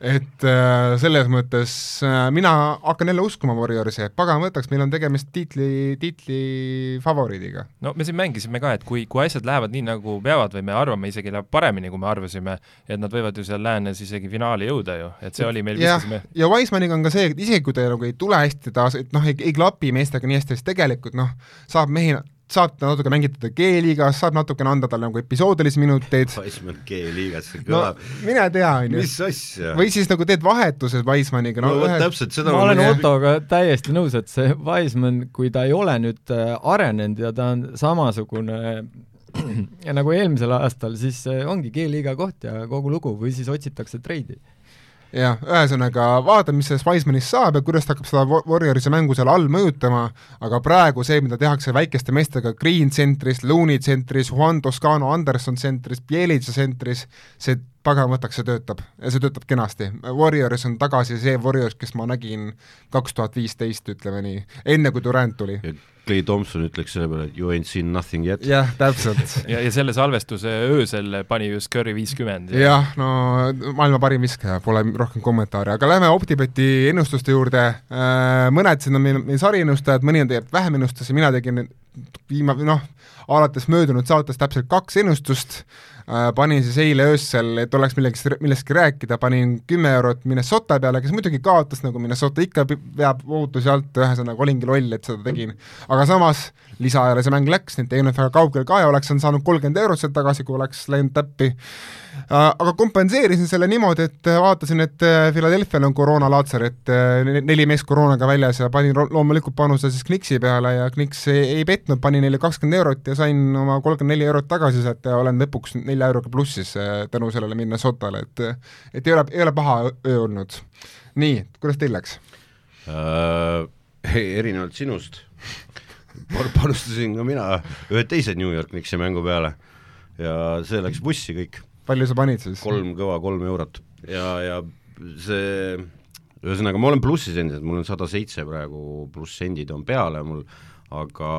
et äh, selles mõttes äh, mina hakkan jälle uskuma Warriorsi, et pagan võtaks, meil on tegemist tiitli, tiitli favoriidiga. no me siin mängisime ka, et kui, kui asjad lähevad nii, nagu peavad või me arvame isegi läheb paremini, kui me arvasime, et nad võivad ju seal läänes isegi finaali jõuda ju, et see oli meil, viskasime, ja Wisemaniga on ka see, et isegi kui ta nagu ei tule hästi taas, et noh, ei, ei klapi meestega nii hästi, siis tegelikult noh, saab mehi, saab ta natuke mängitada G-liigas, saab natukene anda talle nagu episoodilisi minuteid, Weissmann G-liigasse no kõlab, mine tea, on ju. mis asja? või siis nagu teed vahetused Weismaniga, no no vot ühe täpselt seda ma olen. Ottoga täiesti nõus, et see Wiseman, kui ta ei ole nüüd äh, arenenud ja ta on samasugune ja nagu eelmisel aastal, siis äh, ongi G-liiga koht ja kogu lugu või siis otsitakse treidi. Jah, ühesõnaga vaatame, mis sellest Wisemanist saab ja kuidas ta hakkab seda Wa- Warriorsi mängu seal all mõjutama, aga praegu see, mida tehakse väikeste meestega Green tsentris, Looney tsentris, Juan Toscano Anderson tsentris, Bielitsa tsentris, see pagan võtaks, see töötab ja see töötab kenasti. Warriors on tagasi see Warriors, kes ma nägin kaks tuhat viisteist, ütleme nii, enne kui Durant tuli. ja Clay Thompson ütleks selle peale, et you ain't seen nothing yet. jah, täpselt. ja, ja selle salvestuse öösel pani just Curry viiskümmend. jah, no maailma parim viskaja, pole rohkem kommentaare, aga lähme OpTibeti ennustuste juurde, mõned siin on meil, meil sariennustajad, mõni on tegelikult vähem ennustusi, mina tegin viima-, noh, alates möödunud saates täpselt kaks ennustust, panin siis eile öösel, et oleks millegi, millestki rääkida, panin kümme eurot Minnesota peale, kes muidugi kaotas, nagu Minnesota ikka veab ootusi alt, ühesõnaga olingi loll, et seda tegin. aga samas lisaajale see mäng läks, nii et ei olnud väga kaugel ka ja oleks saanud kolmkümmend eurot sealt tagasi, kui oleks läinud täppi. aga kompenseerisin selle niimoodi, et vaatasin, et Philadelphia'l on koroonalaatser, et ne- neli meest koroonaga väljas ja panin loomulikult panuse siis Knixi peale ja Knix ei, ei petnud, panin neile kakskümmend eurot ja sain oma kolmkümmend neli eurot tagasi sealt ja olen lõpuks nelja euroga plussis eh, tänu sellele Minnesotale, et et ei ole, ei ole paha öö olnud. nii, kuidas teil läks? äh, erinevalt sinust panustasin ka mina ühe teise New York Knicksi mängu peale ja see läks bussi kõik, palju sa panid siis? kolm kõva kolm eurot ja, ja see ühesõnaga, ma olen plussis endiselt, mul on sada seitse praegu, pluss sendid on peale mul, aga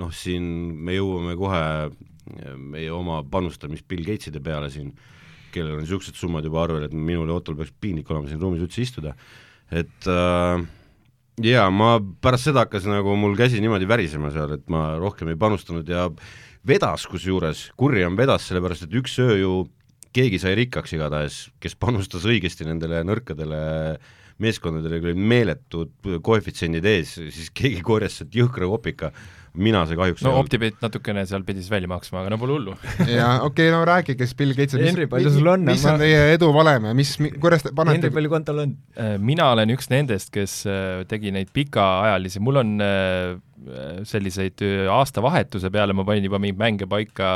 noh, siin me jõuame kohe meie oma panustamist Bill Gateside peale siin, kellel on niisugused summad juba arvel, et minul ja Ottol peaks piinlik olema siin ruumis üldse istuda, et äh, jaa, ma pärast seda hakkas nagu mul käsi niimoodi värisema seal, et ma rohkem ei panustanud ja vedas kusjuures, kurjam vedas, sellepärast et üks öö ju keegi sai rikkaks igatahes, kes panustas õigesti nendele nõrkadele meeskondadele, kui olid meeletud koefitsiendid ees, siis keegi korjas sealt jõhkra kopika, mina see kahjuks no. OpTibet natukene seal pidi siis välja maksma, aga no pole hullu. ja okei okay,, no rääkige siis Bill Gates, palju sul on? mis Ma- on teie eduvalem ja mis, kuidas te panete Henri, palju kontol on? Äh, mina olen üks nendest, kes äh, tegi neid pikaajalisi, mul on äh, selliseid äh, aastavahetuse peale, ma panin juba mingeid mänge paika,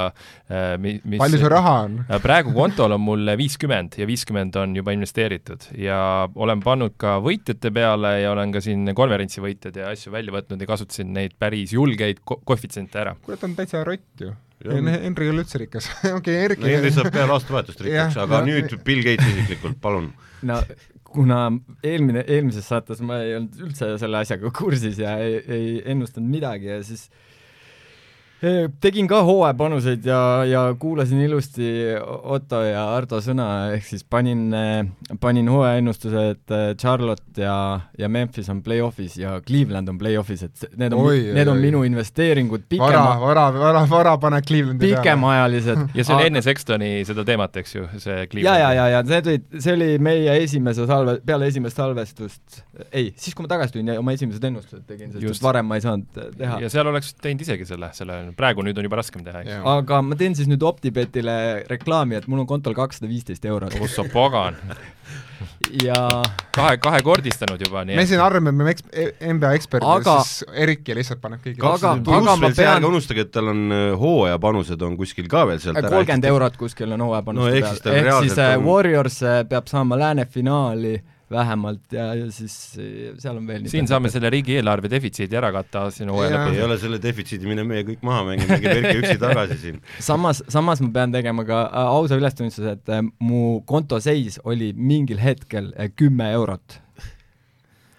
mis palju sul raha on? Äh, praegu kontol on mul viiskümmend ja viiskümmend on juba investeeritud ja olen pannud ka võitjate peale ja olen ka siin konverentsi võitjad ja asju välja võtnud ja kasutasin neid päris julgeid ko koefitsiente ära. kurat, on täitsa rott ju. Henri ei ole üldse rikas okei, Erki no Henri saab peale aastavahetust rikkaks, aga no- nüüd Bill Gates isiklikult, palun. no kuna eelmine, eelmises saates ma ei olnud üldse selle asjaga kursis ja ei, ei ennustanud midagi ja siis eh, tegin ka hooajapanuseid ja, ja kuulasin ilusti Otto ja Ardo sõna, ehk siis panin, panin hooajaennustuse, et eh, Charlotte ja, ja Memphis on play-off'is ja Cleveland on play-off'is, et see- need on need on oi. minu investeeringud vara, pikema, vara, vara, vara pane Clevelandi peale. pikemaajalised. ja see oli enne Sextoni seda teemat, eks ju, see ja, Cleveland ja, ja, ja need olid, see oli meie esimese salve, peale esimest salvestust, ei, siis kui ma tagasi tulin ja oma esimesed ennustused tegin, sest varem ma ei saanud äh, teha. ja seal oleks teinud isegi selle, selle, praegu nüüd on juba raskem teha, eks. Aga ma teen siis nüüd OpTibetile reklaami, et mul on kontol kakssada viisteist eurot. Kus sa pagan, ja kahe, kahekordistanud juba, nii me et siin arvame, me eks-, NBA eksperdid Aga- siis Erki lihtsalt paneb kõigi Aga- aga ma pean- ärge unustage, et tal on äh, hooajapanused on kuskil ka veel sealt ära. kolmkümmend eurot kuskil on No hooajapanuste ehk siis peal ehk siis reaalselt äh, on- Warriors äh, peab saama lääne finaali vähemalt ja, ja siis seal on veel siin saame selle riigieelarve defitsiidi ära katta sinu hooaja lõpus ei ole selle defitsiidi, mine meie kõik maha mängime, mängib Erki üksi tagasi siin. samas, samas ma pean tegema ka äh, ausa ülestunnistuse, et äh, mu konto seis oli mingil hetkel äh, kümme eurot.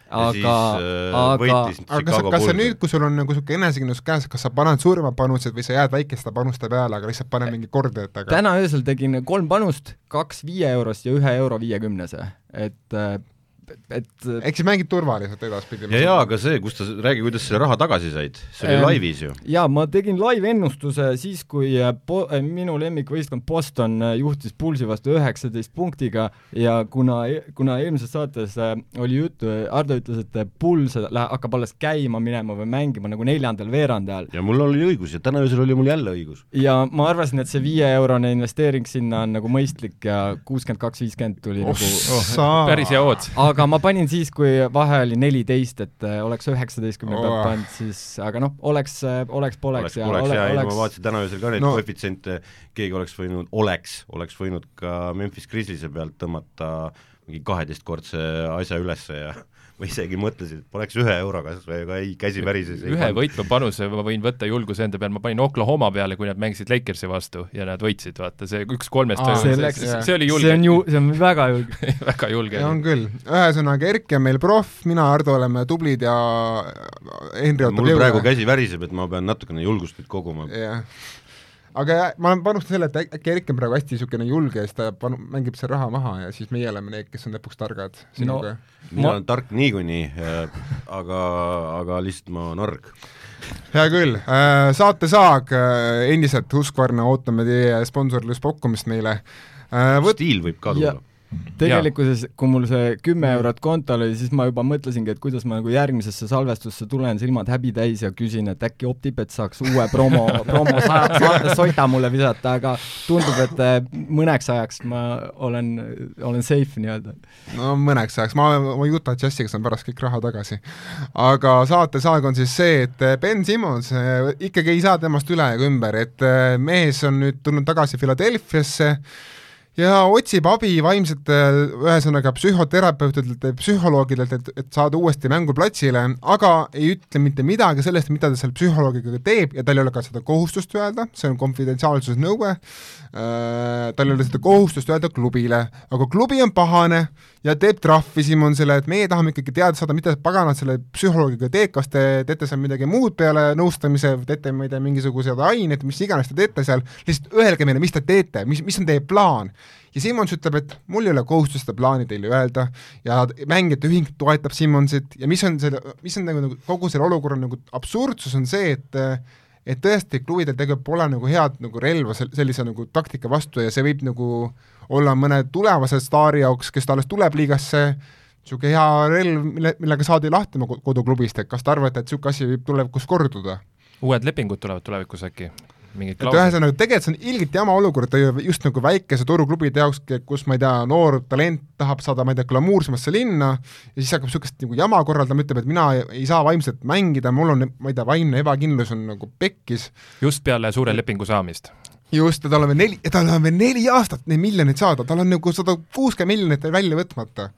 Aga, äh, aga aga kas, kas sa nüüd, kui sul on nagu niisugune enesekindlus käes, kas sa paned suuremad panused või sa jääd väikeste panuste peale, aga lihtsalt pane mingi kordajatega? täna öösel tegin kolm panust, kaks viie eurost ja ühe euro viiekümnese, et, et ehk siis mängid turvaliselt edaspidi. ja jaa, aga see, kus ta, räägi, kuidas selle raha tagasi said, see oli Ähm, laivis ju. jaa, ma tegin live-ennustuse siis, kui äh, po-, minu lemmikvõistkond Boston äh, juhtis Pulsi vastu üheksateist punktiga ja kuna, kuna eelmises saates äh, oli juttu, Ardo ütles, et Puls hakkab alles käima minema või mängima nagu neljandal veerandajal ja mul oli õigus ja täna öösel oli mul jälle õigus. ja ma arvasin, et see viieeurone investeering sinna on nagu mõistlik ja kuuskümmend kaks, viiskümmend tuli nagu Ossa. päris hea odds. aga ma panin siis, kui vahe oli neliteist, et äh, oleks üheksateistkümne pealt Oh. pannud, siis aga noh, oleks, oleks poleks oleks, ja poleks ole, ja ei, ma oleks vaatasin täna öösel ka neid No. no. koefitsiente, keegi oleks võinud, oleks, oleks võinud ka Memphis Grizzliese pealt tõmmata mingi kaheteistkordse asja ülesse ja ma isegi mõtlesin, et paneks ühe euro kas või, aga ei, käsi värises. ühe võitva panuse ma võin võtta julguse enda peal, ma panin Oklahoma peale, kui nad mängisid Lakersi vastu ja nad võitsid, vaata see üks kolmest Aa, see, see läks- see, see oli see julge on, ju, see on väga julge. väga julge. on küll, ühesõnaga Erki on meil proff, mina, Hardo oleme tublid ja Henri ootab mul praegu käsi väriseb, et ma pean natukene julgust nüüd koguma. jah. Aga ma panustan selle, et äk- äkki Erik on praegu hästi niisugune julge ja siis ta panu-, mängib selle raha maha ja siis meie oleme need, kes on lõpuks targad sinuga no.. mina olen tark niikuinii, aga, aga lihtsalt ma narg. hea küll, saatesaag äh, endiselt Husqvarna, ootame teie sponsorluspakkumist meile. Võt-, stiil võib ka tulla. tegelikkuses, kui mul see kümme eurot kontol oli, siis ma juba mõtlesingi, et kuidas ma nagu järgmisesse salvestusse tulen, silmad häbi täis ja küsin, et äkki OpTibet saaks uue promo, promo sa- sa- sota mulle visata, aga tundub, et eh, mõneks ajaks ma olen, olen safe nii-öelda. no mõneks ajaks, ma, ma Utah Jazziga saan pärast kõik raha tagasi. aga saatesaag on siis see, et Ben Simmons äh, ikkagi ei saa temast üle ega ümber, et mees on nüüd tulnud tagasi Philadelphiasse ja otsib abi vaimsete, ühesõnaga psühhoterapeutidelt ja psühholoogidelt, et, et saada uuesti mänguplatsile, aga ei ütle mitte midagi sellest, mida ta seal psühholoogiga teeb ja tal ei ole ka seda kohustust öelda, see on konfidentsiaalsusnõue äh,, tal ei ole seda kohustust öelda klubile, aga klubi on pahane ja teeb trahvi Simmonsile, et meie tahame ikkagi teada saada, mida paganad selle psühholoogiga teed, kas te teete seal midagi muud peale nõustamise teete, ma ei tea, mingisuguseid aineid, mis iganes te teete seal, lihtsalt öelge meile, mis te teete, mis, mis on teie plaan. Ja Simmons ütleb, et mul ei ole kohustust seda plaani teile öelda ja mängijate ühing toetab Simmonsit ja mis on selle, mis on nagu, nagu kogu selle olukorra nagu absurdsus on see, et et tõesti, klubidel tegelikult pole nagu head nagu relva sel- sellise nagu taktika vastu ja see võib nagu olla mõne tulevase staari jaoks, kes ta alles tuleb liigasse, niisugune hea relv, mille, millega saadi lahti oma ko- koduklubist, et kas te arvate, et niisugune asi võib tulevikus korduda? uued lepingud tulevad tulevikus äkki? mingid et klauslid? ühesõnaga, tegelikult see on ilgelt jama olukord ju just nagu väikese turuklubide jaoks, kus ma ei tea, noor talent tahab saada, ma ei tea, glamuursemasse linna ja siis hakkab niisugust nagu jama korraldama, ütleb, et mina ei, ei saa vaimselt mängida, mul on, ma ei tea, vaimne ebakindlus on nagu pekkis just peale suure lepingu saamist. just, ja tal on veel neli, tal on veel neli aastat neid miljoneid saada, tal on nagu sada kuuskümmend miljonit veel välja võtmata.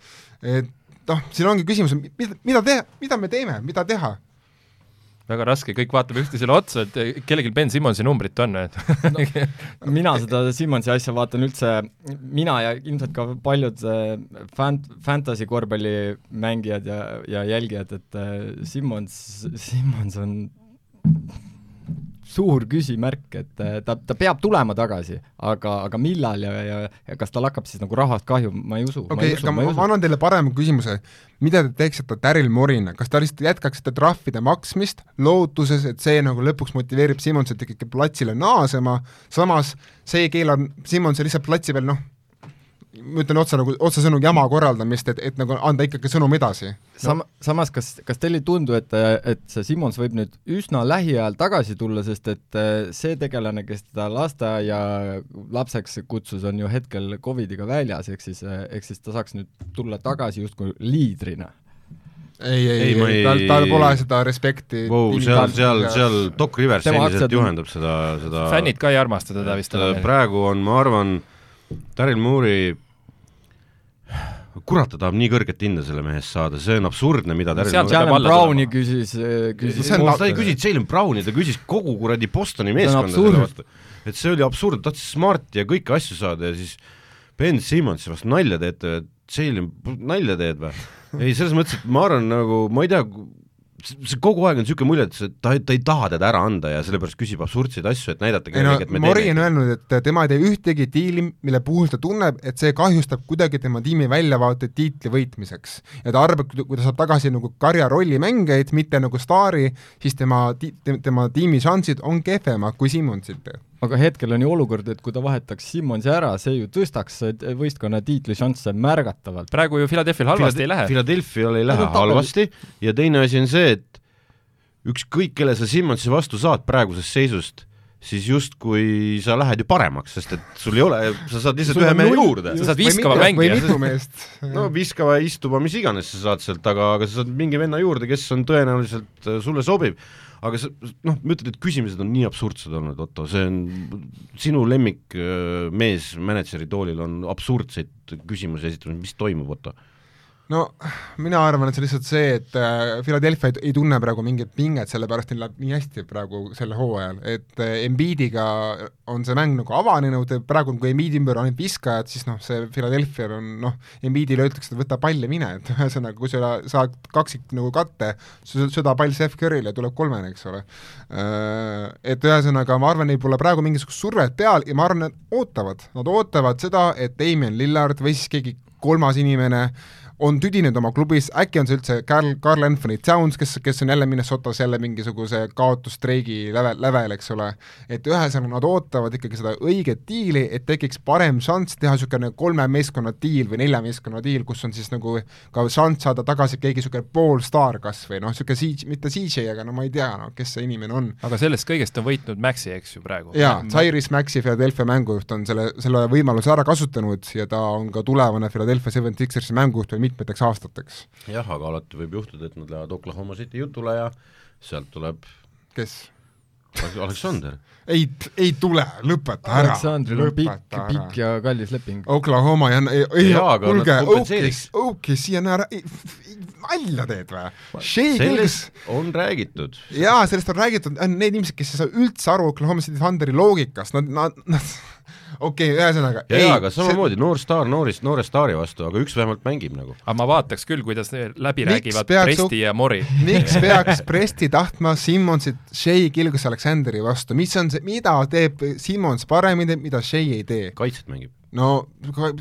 et noh, siin ongi küsimus, mida, mida teha, mida me teeme, mida teha? väga raske, kõik vaatame üksteisele otsa, et kellelgi Ben Simmonsi numbrit on, et mina seda Simmonsi asja vaatan üldse, mina ja ilmselt ka paljud äh, fant-, fantasy korvpallimängijad ja, ja jälgijad, et äh, Simmons, Simmons on suur küsimärk, et äh, ta, ta peab tulema tagasi, aga, aga millal ja, ja, ja kas tal hakkab siis nagu rahast kahju, ma ei usu, okei aga ma ma, annan teile parema küsimuse. mida te teeksite Daryl Morina, kas te lihtsalt jätkaksite trahvide maksmist lootuses, et see nagu lõpuks motiveerib Simmonsit ikkagi platsile naasema, samas see ei keela Simmonsi lihtsalt platsi peal noh, ma ütlen otse nagu, otsesõnu jama korraldamist, et, et nagu anda ikkagi sõnum edasi. Sam-, samas kas, kas teile ei tundu, et, et see Simmons võib nüüd üsna lähiajal tagasi tulla, sest et äh, see tegelane, kes teda lasteaia lapseks kutsus, on ju hetkel Covidiga väljas, ehk siis, ehk siis ta saaks nüüd tulla tagasi justkui liidrina. ei, ei, Ei, ei, tal, tal pole seda respekti Wow, seal, seal, seal Doc Rivers endiselt juhendab seda, seda fännid ka ei armasta teda vist äh, enam. praegu on, ma arvan, Daryl Moore'i kurat, ta tahab nii kõrget hinda selle mehe eest saada, see on absurdne, mida Daryl peab Jalen Browni küsis, küsis See on ta ei küsinud Jalen Browni, ta küsis kogu kuradi Bostoni meeskonda selle vastu. et see oli absurd, tahtis Smarti ja kõiki asju saada ja siis Ben Simmons vastu nalja teete, Jalen, nalja teed või? ei, selles mõttes, et ma arvan nagu, ma ei tea, see kogu aeg on niisugune mulje, et see, ta, ta ei taha teda ära anda ja sellepärast küsib absurdseid asju, et näidata ei no Mori on öelnud, et tema ei tee ühtegi diili, mille puhul ta tunneb, et see kahjustab kuidagi tema tiimi väljavaateid tiitli võitmiseks. ja ta arvab, kui ta saab tagasi nagu karja rollimängijaid, mitte nagu staari, siis tema, tema tiimi šansid on kehvemad kui Simmonsil aga hetkel on ju olukord, et kui ta vahetaks Simmonsi ära, see ju tõstaks võistkonna tiitlišansse märgatavalt. praegu ju Philadelphia'l halvasti Philad ei lähe. Philadelphia'l ei lähe halvasti ja teine asi on see, et ükskõik, kelle sa Simmonsi vastu saad praegusest seisust, siis justkui sa lähed ju paremaks, sest et sul ei ole, sa saad lihtsalt ühe mehe juurde. sa saad viskava mängija. või mitu meest. no viskava, istuva, mis iganes sa saad sealt, aga, aga sa saad mingi venna juurde, kes on tõenäoliselt äh, sulle sobib aga sa noh, ma ütlen, et küsimused on nii absurdsed olnud, Otto, see on, sinu lemmikmees mänedžeri toolil on absurdseid küsimusi esitanud, mis toimub, Otto? No mina arvan, et see on lihtsalt see, et äh, Philadelphia ei, ei tunne praegu mingit pinget, sellepärast neil läheb nii hästi praegu sel hooajal, et äh, Embiidiga on see mäng nagu avanenud, praegu kui Embiidi ümber on ainult viskajad, siis noh, see Philadelphia'l on noh, Embiidile öeldakse, et võta pall ja mine, et ühesõnaga, kui sa saad kaksik nagu katte, sööda pall Steph Curry'le tuleb kolmene, eks ole. Äh, et ühesõnaga, ma arvan, neil pole praegu mingisugust survet peal ja ma arvan, nad ootavad, nad ootavad seda, et Damien Lillard või siis keegi kolmas inimene äh, on tüdinud oma klubis, äkki on see üldse Carl, Carl Anthony Towns, kes, kes on jälle Minnesotas jälle mingisuguse kaotusstreigi lävel, lävel, eks ole, et ühesõnaga nad ootavad ikkagi seda õiget diili, et tekiks parem šanss teha niisugune kolme meeskonna diil või nelja meeskonna diil, kus on siis nagu ka šanss saada tagasi keegi niisugune poolstaar kas või noh, niisugune CJ, mitte CJ, aga no ma ei tea, no kes see inimene on. aga sellest kõigest on võitnud Maxi, eks ju, praegu? jaa, Cyrus Maxi, Philadelphia mängujuht on selle, selle võimaluse ära kasutanud ja ta on ka tulevane Philadelphia Seven Sixersi mängujuht või mitmeteks aastateks. jah, aga alati võib juhtuda, et nad lähevad Oklahoma City jutule ja sealt tuleb kes? Aleksander. ei, ei tule, lõpeta ära. Aleksandril on pikk, pikk ja kallis leping. Oklahoma ja ei, ei, kuulge, Oukis, Oukis siia ära, nalja teed või? sellest on räägitud. jaa, sellest on räägitud, on need inimesed, kes ei saa üldse aru Oklahoma City Thunderi loogikast, nad, nad, nad okei okay,, ühesõnaga ja, jaa, aga samamoodi see... noor staar noorist, noore staari vastu, aga üks vähemalt mängib nagu. aga ma vaataks küll, kuidas läbi miks räägivad Presti ja Mori. miks peaks Presti tahtma Simmonsit Shea Gilgus Aleksandri vastu, mis on see, mida teeb Simmons paremini, mida Shea ei tee? kaitset mängib. no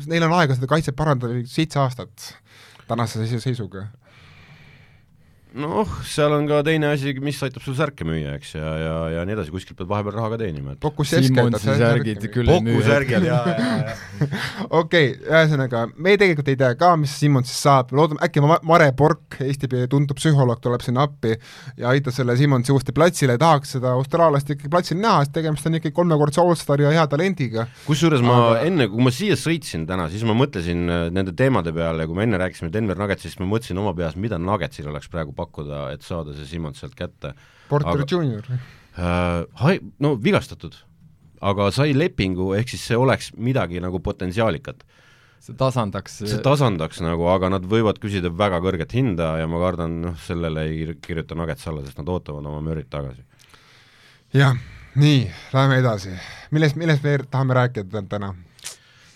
neil on aega seda kaitset parandada seitse aastat tänase seisuga noh, seal on ka teine asi, mis aitab sul särke müüa, eks, ja, ja, ja nii edasi, kuskilt pead vahepeal raha ka teenima, et Simonsi särgid küll ei müü. särgid, jaa, jaa, jaa. okei, ühesõnaga, me tegelikult ei tea ka, mis Simonsist saab, loodame, äkki Mare Bork, Eesti tuntud psühholoog, tuleb sinna appi ja aitab selle Simonsi uuesti platsile, tahaks seda austraallast ikkagi platsil näha, sest tegemist on ikkagi kolmekordse allstari ja hea talendiga. kusjuures ma Aga... enne, kui ma siia sõitsin täna, siis ma mõtlesin äh, nende teemade peale, kui me enne rääkisime Denver Nuggetsist, siis ma mõtlesin oma peas, mida Nuggetsil oleks praegu pakkuda, et saada see Simmons sealt kätte. Porter Junior äh,. Hai-, no vigastatud, aga sai lepingu, ehk siis see oleks midagi nagu potentsiaalikat see tasandaks see tasandaks nagu, aga nad võivad küsida väga kõrget hinda ja ma kardan, noh, sellele ei kirjuta Nuggets alla, sest nad ootavad oma Murry't tagasi. jah, nii, läheme edasi. millest, millest me tahame rääkida täna?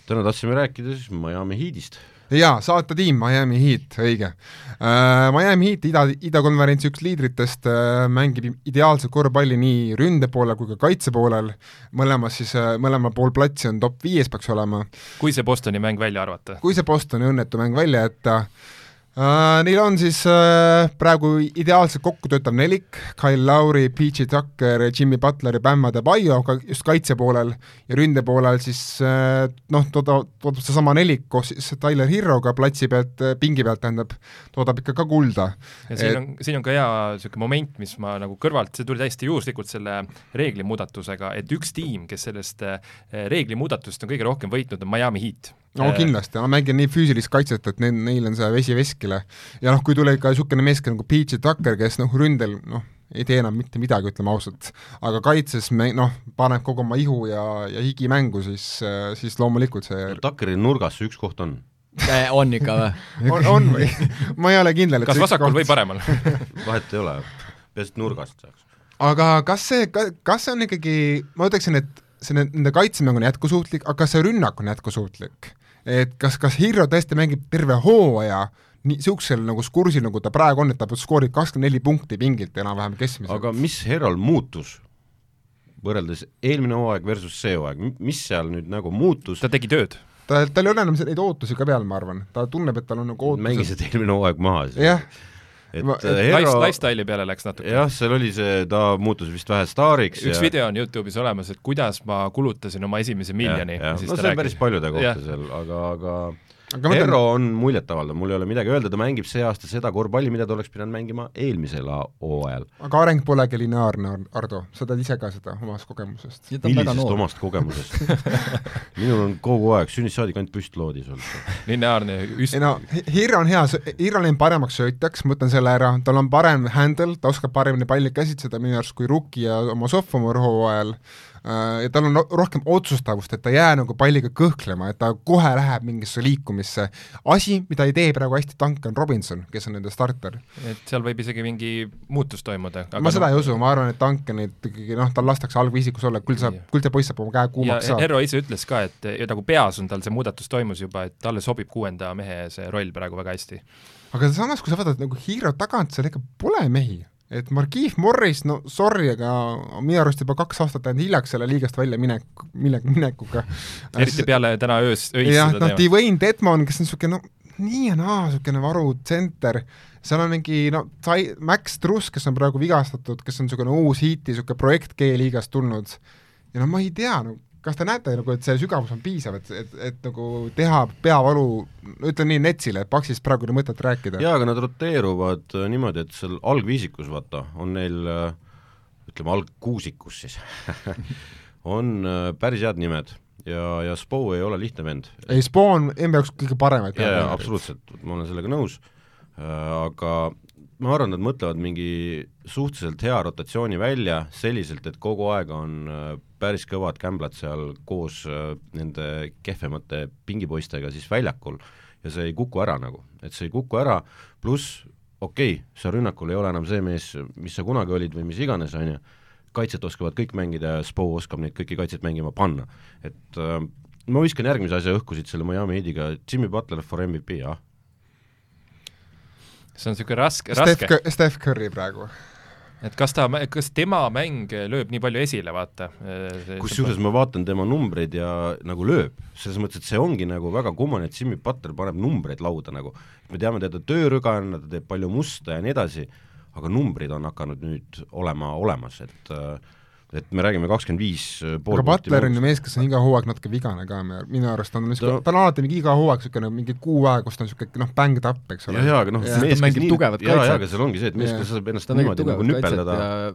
täna tahtsime rääkida siis Miami Heatist jaa, saatetiim Miami Heat, õige äh,. Miami Heat, ida, idakonverentsi üks liidritest äh,, mängib ideaalset korvpalli nii ründe poolel kui ka kaitse poolel, mõlemas siis äh,, mõlemal pool platsi on top viies peaks olema. kui see Bostoni mäng välja arvata? kui see Bostoni õnnetu mäng välja jätta Uh, neil on siis uh, praegu ideaalselt kokku töötav nelik, Kyle Lauri, PG Tucker, Jimmy Butler ja Bam Adebayo, aga just kaitse poolel ja ründe poolel siis uh, noh, toodab, toodab seesama nelik koos siis Tyler Hirroga platsi pealt, pingi pealt tähendab, toodab ikka ka kulda. ja siin on, siin on ka hea niisugune moment, mis ma nagu kõrvalt, see tuli täiesti juhuslikult selle reeglimuudatusega, et üks tiim, kes sellest reeglimuudatusest on kõige rohkem võitnud, on Miami Heat no kindlasti, nad mängivad nii füüsilist kaitset, et neil, neil on see vesi veskile. ja noh, kui tuleb ka niisugune meeskond nagu PJ Tucker, kes noh, ründel noh, ei tee enam mitte midagi, ütleme ausalt, aga kaitses me noh, paneb kogu oma ihu ja, ja higi mängu, siis, siis loomulikult see no, Tuckeri nurgas see üks koht on äh, on ikka või on, on või? ma ei ole kindel, et kas vasakul koht... või paremal vahet ei ole, peaasi, et nurgast saaks. aga kas see, kas see on ikkagi, ma ütleksin, et see nende kaitsemäng on jätkusuutlik, aga kas see rünnak on jätkusuutlik? Et kas, kas Hirro tõesti mängib terve hooaja nii, niisugusel nagu kursil, nagu ta praegu on, et ta skoorib kakskümmend neli punkti pingilt enam-vähem keskmiselt. aga mis Herral muutus võrreldes eelmine hooaeg versus see hooaeg, mis seal nüüd nagu muutus? ta tegi tööd. ta, tal ei ole enam neid ootusi ka peal, ma arvan, ta tunneb, et tal on nagu ootused mängisid eelmine hooaeg maha siis? jah et Ma- et Herro Life, lifestyle'i peale läks natuke. jah, seal oli see, ta muutus vist vähe staariks üks ja video on Youtube'is olemas, et kuidas ma kulutasin oma esimese miljoni. no see on päris paljude kohta Jah. seal, aga, aga mõtlen, on muljetavaldav, mul ei ole midagi öelda, ta mängib see aasta seda korvpalli, mida ta oleks pidanud mängima eelmisel hooajal. aga areng polegi lineaarne, Ardo, sa tead ise ka seda omast kogemusest. ja ta on väga millisest noor. omast kogemusest minul on kogu aeg sünnist saadik ainult püstloodis olnud. lineaarne üst- ei, no Hirro on hea, Hirro on läinud paremaks söötjaks, ma ütlen selle ära, tal on parem handle, ta oskab paremini palli käsitseda minu arust kui Rookie ja oma sophomore hooajal ja tal on ro- rohkem otsustavust, et ta ei jää nagu palliga kõhklema, et ta kohe läheb mingisse liikumisse. asi, mida ei tee praegu hästi Duncan Robinson, kes on nende starter. et seal võib isegi mingi muutus toimuda. ma seda ei usu, ma arvan, et Duncanit ikkagi noh, tal lastakse algviisikus olla, küll saab küll see poiss saab oma käe kuumaks saada. Herro ise ütles ka, et nagu peas on tal see muudatus toimus juba, et talle sobib kuuenda mehe see roll praegu väga hästi. aga samas, kui sa vaatad nagu Hero tagant, seal ikka pole mehi. Et Markif Morris, no sorry, aga minu arust juba kaks aastat läinud hiljaks selle liigast välja minek, mille, minekuga. eriti peale täna öös, öist jah, noh. Dwayne Dedmon, kes on niisugune no nii ja naa niisugune varutsenter, seal on mingi no sai-, Max Truss, kes on praegu vigastatud, kes on niisugune uus hiiti, niisugune projekt G-liigast tulnud ja no ma ei tea, no kas te näete nagu, et see sügavus on piisav, et, et, et nagu teha peavalu, ütlen nii Netsile, et Paxist praegu ei ole mõtet rääkida. jaa, aga nad roteeruvad äh, niimoodi, et seal algviisikus, vaata, on neil äh, ütleme, algkuusikus siis on äh, päris head nimed ja, ja Spo ei ole lihtne vend. ei, Spo on NBA jaoks kõige paremaid jaa, jaa, absoluutselt, ma olen sellega nõus aga ma arvan, nad mõtlevad mingi suhteliselt hea rotatsiooni välja selliselt, et kogu aeg on päris kõvad kämblad seal koos äh, nende kehvemate pingipoistega siis väljakul ja see ei kuku ära nagu, et see ei kuku ära, pluss okei okay,, sa rünnakul ei ole enam see mees, mis sa kunagi olid või mis iganes, on ju, kaitset oskavad kõik mängida ja Spo oskab neid kõiki kaitseid mängima panna. et äh, ma viskan järgmise asja õhku siit selle Miami Heatiga, Jimmy Butler for MVP, jah. see on niisugune raske, Steph, raske. Steph Curry praegu et kas ta, kas tema mäng lööb nii palju esile, vaata. kusjuures ma vaatan tema numbreid ja nagu lööb, selles mõttes, et see ongi nagu väga kummaline, et Jimmy Butler paneb numbreid lauda nagu. me teame teda töörügana, ta teeb palju musta ja nii edasi, aga numbrid on hakanud nüüd olema olemas, et et me räägime kakskümmend viis aga Butler on ju mees, kes on iga hooaeg natuke vigane ka, minu arust on ta, ta on alati mingi iga hooaeg niisugune mingi kuu aega, kus ta on niisugune noh, bängd up, eks ole. jaa, aga noh, mees, kes nii, jaa, jaa, aga seal ongi see, et mees, kes saab ennast niimoodi nagu nüpeldada. ja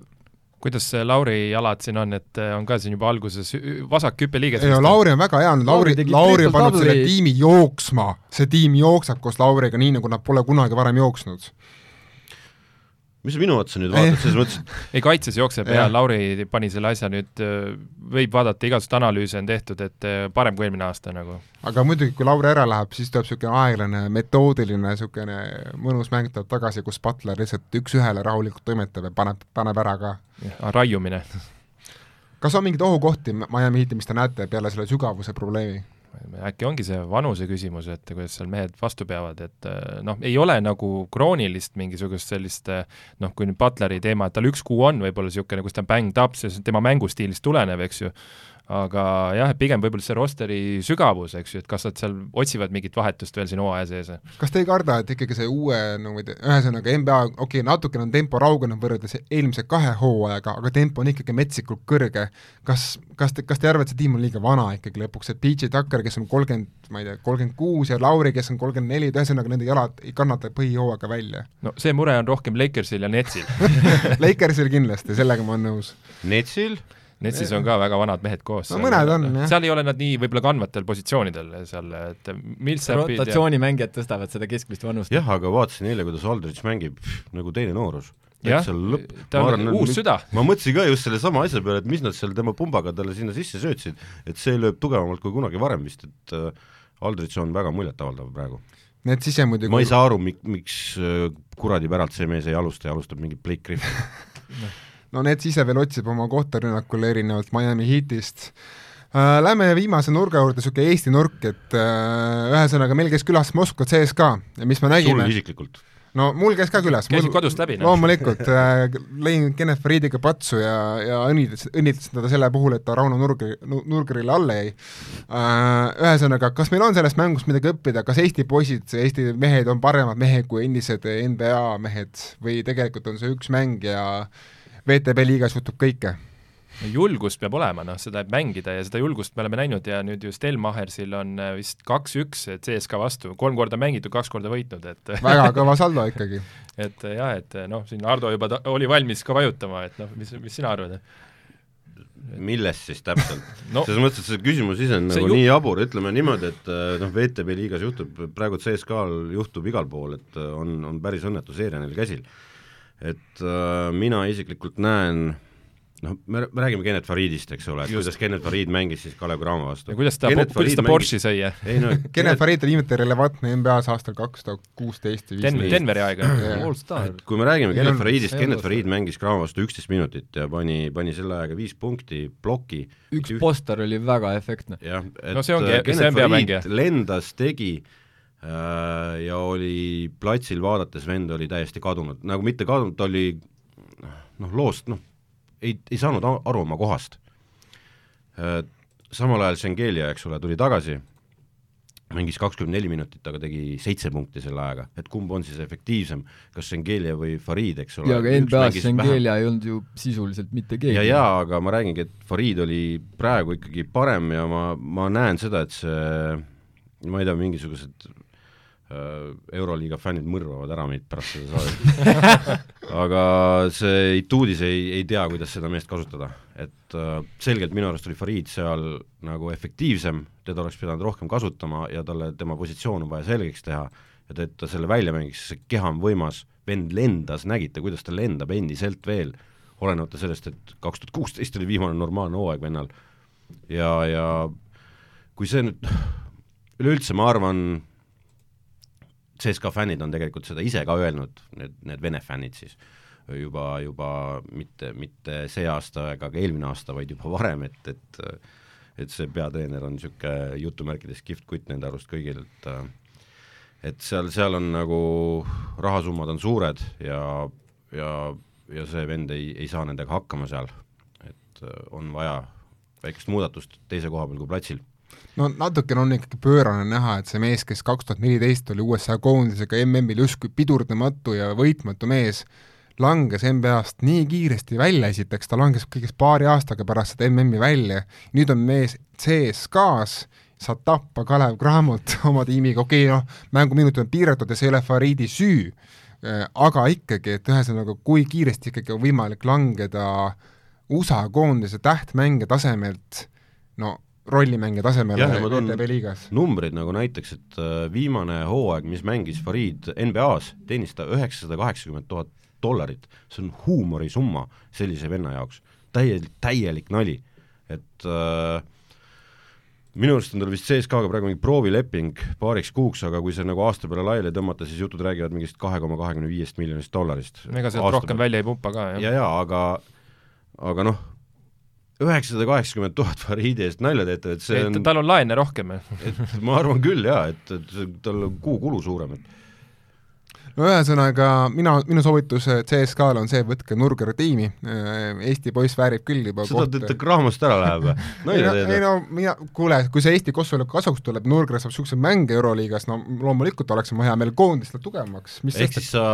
kuidas Lauri jalad siin on, et on ka siin juba alguses vasak hüppeliiges? ei no Lauri on väga hea, Lauri, Lauri on pannud selle tiimi jooksma, see tiim jookseb koos Lauriga nii, nagu nad pole kunagi varem jooksnud mis sa minu otsa nüüd vaatad, selles mõttes ei, kaitses jookseb ja Lauri pani selle asja nüüd, võib vaadata, igasuguseid analüüse on tehtud, et parem kui eelmine aasta nagu. aga muidugi, kui Lauri ära läheb, siis tuleb niisugune aeglane, metoodiline, niisugune mõnus mäng tuleb tagasi, kus Butler lihtsalt üks-ühele rahulikult toimetab ja paneb, paneb ära ka. raiumine. kas on mingeid ohukohti Miami Heati, mis te näete peale selle sügavuse probleemi? Äkki ongi see vanuse küsimus, et kuidas seal mehed vastu peavad, et noh, ei ole nagu kroonilist mingisugust sellist noh, kui nüüd Butleri teema, et tal üks kuu on võib-olla niisugune, kus ta on bängd up, see tema mängustiilist tulenev, eks ju, aga jah, et pigem võib-olla see rosteri sügavus, eks ju, et kas nad seal otsivad mingit vahetust veel siin hooaja sees? kas te ei karda, et ikkagi see uue, no ma ei tea, ühesõnaga NBA, okei okay,, natukene on tempo raugenud võrreldes eelmise kahe hooajaga, aga tempo on ikkagi metsikult kõrge. kas, kas te, kas te arvate, et see tiim on liiga vana ikkagi lõpuks, et PJ Tucker, kes on kolmkümmend, ma ei tea, kolmkümmend kuus ja Lauri, kes on kolmkümmend neli, et ühesõnaga nende jalad ei kannata põhihooaega välja? no see mure on rohkem Lakersil ja Netsil Lakersil kindlasti, sellega ma olen nõus. Netsil? Netsis on ka väga vanad mehed koos. no mõned on, jah. seal ei ole nad nii võib-olla kandvatel positsioonidel seal, et Millsapid rotatsioonimängijad tõstavad seda keskmist vanust. jah, aga vaatasin eile, kuidas Aldrich mängib nagu teine noorus. jah, ta on arvan, uus süda. ma mõtlesin ka just sellesama asja peale, et mis nad seal tema pumbaga talle sinna sisse söötsid, et see lööb tugevamalt kui kunagi varem vist, et äh, Aldrich on väga muljetavaldav praegu. Need sise muidugi ma ei saa aru, mik-, miks äh, kuradi päralt see mees ei alusta ja alustab mingit Blake Griffin no need ise veel otsib oma kohta rünnakul erinevalt Miami Heatist äh, Lähme viimase nurga juurde, niisugune Eesti nurk, et äh, ühesõnaga meil käis külas Moskva CSKA ja mis me sul nägime, isiklikult. no mul käis ka külas. käisid kodust läbi, loomulikult äh,, lõin Kenneth Faridiga patsu ja, ja õnnitlesin, õnnitlesin teda selle puhul, et ta Rauno Nurgeri, Nurgerile alla jäi äh,. Ühesõnaga, kas meil on sellest mängust midagi õppida, kas Eesti poisid, Eesti mehed on paremad mehed kui endised NBA mehed või tegelikult on see üks mäng ja VTB liigas juhtub kõike? julgust peab olema, noh, seda, mängida ja seda julgust me oleme näinud ja nüüd ju Stelmachersil on äh, vist kaks-üks CSKA vastu, kolm korda mängitud, kaks korda võitnud, et väga kõva saldo ikkagi. et jah, et noh, siin Ardo juba ta, oli valmis ka vajutama, et noh, mis, mis sina arvad? millest siis täpselt no, no.? selles mõttes, et see küsimus ise on nagu ju... nii jabur, ütleme niimoodi, et äh, noh, VTB liigas juhtub, praegu CSKA-l juhtub igal pool, et äh, on, on päris õnnetu seeria neil käsil. Et äh, mina isiklikult näen noh, me, me räägime Kennet Faridist, eks ole, et kuidas Kennet Farid mängis siis Kalev Cramo vastu. ja kuidas ta, kuidas ta Porsche sõi? ei no Kennet Farid oli viimati relevantne NBA-s aastal kaks tuhat kuusteist või viisteist. Denveri aega Allstar. kui me räägime Kennet Faridist, Kennet. Farid mängis Cramo vastu üksteist minutit ja pani, pani selle ajaga viis punkti, ploki. üks poster oli väga efektne. jah, et No see ongi- see Kennet on peamängija. Farid lendas, tegi äh, ja oli platsil vaadates, vend oli täiesti kadunud, nagu mitte kadunud, ta oli noh, loost, noh, ei, ei saanud aru oma kohast. Samal ajal Šengelia, eks ole, tuli tagasi, mängis kakskümmend neli minutit, aga tegi seitse punkti selle ajaga, et kumb on siis efektiivsem, kas Šengelia või Farid, eks ole. ja aga NBA-s Šengelia ei olnud ju sisuliselt mitte keegi. ja, ja aga ma räägingi, et Farid oli praegu ikkagi parem ja ma, ma näen seda, et see, ma ei tea, mingisugused äh, Euroliiga fännid mõrvavad ära meid pärast seda saadet. Aga see Ituudis ei, ei tea, kuidas seda meest kasutada, et äh, selgelt minu arust oli Farid seal nagu efektiivsem, teda oleks pidanud rohkem kasutama ja talle tema positsioon on vaja selgeks teha. Ja et ta selle välja mängiks, see keha on võimas, vend lendas, nägite, kuidas ta lendab endiselt veel, olenemata sellest, et kaks tuhat kuusteist oli viimane normaalne hooaeg vennal. ja, ja kui see nüüd, üleüldse ma arvan, CSKA fännid on tegelikult seda ise ka öelnud, need, need Vene fännid siis, juba, juba mitte, mitte see aasta ega ka eelmine aasta, vaid juba varem, et, et et see peatreener on niisugune jutumärkides kihvt kutt nende arust kõigil, et et seal, seal on nagu rahasummad on suured ja, ja, ja see vend ei, ei saa nendega hakkama seal. et on vaja väikest muudatust teise koha peal kui platsil no natukene on ikkagi pöörane näha, et see mees, kes kaks tuhat neliteist oli USA koondisega MM-il justkui pidurdamatu ja võitmatu mees, langes NBA-st nii kiiresti välja, esiteks ta langes kõigest paari aastaga pärast seda MM-i välja, nüüd on mees CSKA-s, saab tappa Kalev Cramot oma tiimiga, okei okay, noh, mänguminutid on piiratud ja see ei ole Faridi süü, aga ikkagi, et ühesõnaga, kui kiiresti ikkagi on võimalik langeda USA koondise tähtmängija tasemelt no rollimängija tasemele ETV liigas. numbrid nagu näiteks, et äh, viimane hooaeg, mis mängis Farid NBA-s, teenis ta üheksasada kaheksakümmend tuhat dollarit, see on huumorisumma sellise venna jaoks, täielik, täielik nali, et äh, minu arust on tal vist CSKA-ga praegu mingi proovileping paariks kuuks, aga kui see nagu aasta peale laiali tõmmata, siis jutud räägivad mingist kahe koma kahekümne viiest miljonist dollarist. ega sealt rohkem välja ei pumpa ka, jah ja, ja aga, aga noh, üheksasada kaheksakümmend tuhat Faridi eest nalja teete, et see et on, tal on laene rohkem. et ma arvan küll jaa, et, et tal on kuukulu suurem, et no ühesõnaga, mina, minu soovitus CSKA-le on see, võtke Nurgeri tiimi, Eesti poiss väärib küll juba seda teete Krahmost ära läheb või? ei nalja no, ei teete? no mina, kuule, kui see Eesti Kosovole kasuks tuleb, Nurger saab niisuguseid mänge Euroliigas, no loomulikult oleks mul hea meel koondist tugevamaks, mis ehk siis sa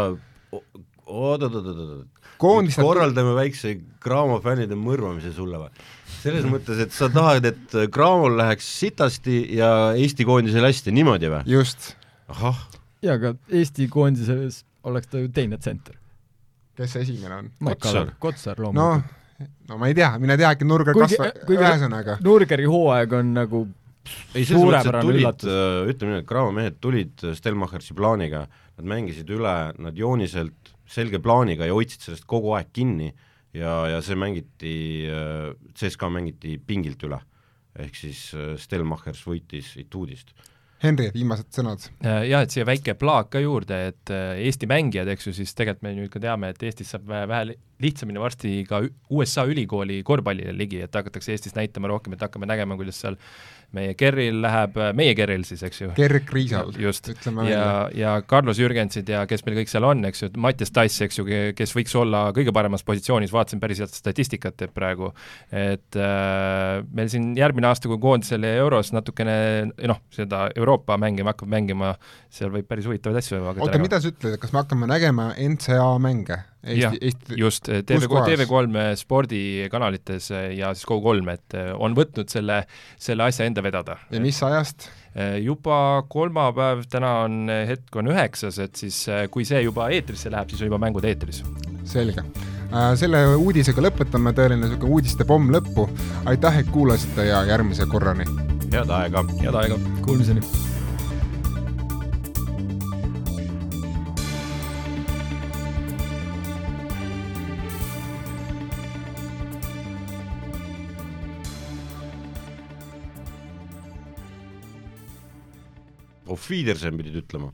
oot-oot-oot-oot, koondist korraldame väikse Cramo fännide mõrvamise sulle või? selles mõttes, et sa tahad, et Cramol läheks sitasti ja Eesti koondisel hästi, niimoodi või? just, ahah, jaa, aga Eesti koondises oleks ta ju teine tsenter. kes see esimene on? Kotsar. Kotsar no, loomulikult. no ma ei tea, mine tea, äkki Nurger kasvab, kuigi- ühesõnaga, Nurgeri hooaeg on nagu ei selles mõttes, et tulid, üllatus. ütleme nii, et Cramo mehed tulid Stelmachersi plaaniga, nad mängisid üle, nad jooniselt selge plaaniga ja hoidsid sellest kogu aeg kinni ja, ja see mängiti, CSKA mängiti pingilt üle. ehk siis äh, Stelmachers võitis Ituudist. Henri, viimased sõnad? Jah, et siia väike plaak ka juurde, et Eesti mängijad, eks ju, siis tegelikult me nüüd ka teame, et Eestis saab vähe lihtsamini varsti ka USA ülikooli korvpallile ligi, et hakatakse Eestis näitama rohkem, et hakkame nägema, kuidas seal meie Kerril läheb, meie Kerril siis, eks ju. Gerg Riisal, ütleme ja, ja Carlos Jürgensid ja kes meil kõik seal on, eks ju, Mattias Tass, eks ju, kes võiks olla kõige paremas positsioonis, vaatasin päris head statistikat praegu, et äh, meil siin järgmine aasta, kui koondisel ja euros natukene noh, seda Euroopa mänge hakkab mängima, seal võib päris huvitavaid asju oota, mida sa ütled, kas me hakkame nägema NCA mänge? Eesti just, TV, TV3 spordikanalites ja siis Go3, et on võtnud selle, selle asja enda vedada. ja mis ajast? juba kolmapäev, täna on, hetk on üheksas, et siis kui see juba eetrisse läheb, siis on juba mängud eetris. selge. Selle uudisega lõpetame, tõeline niisugune uudistepomm lõppu. aitäh, et kuulasite ja järgmise korrani! Head aega! head aega! Kuulmiseni! Auf Wiedersehen pidid ütlema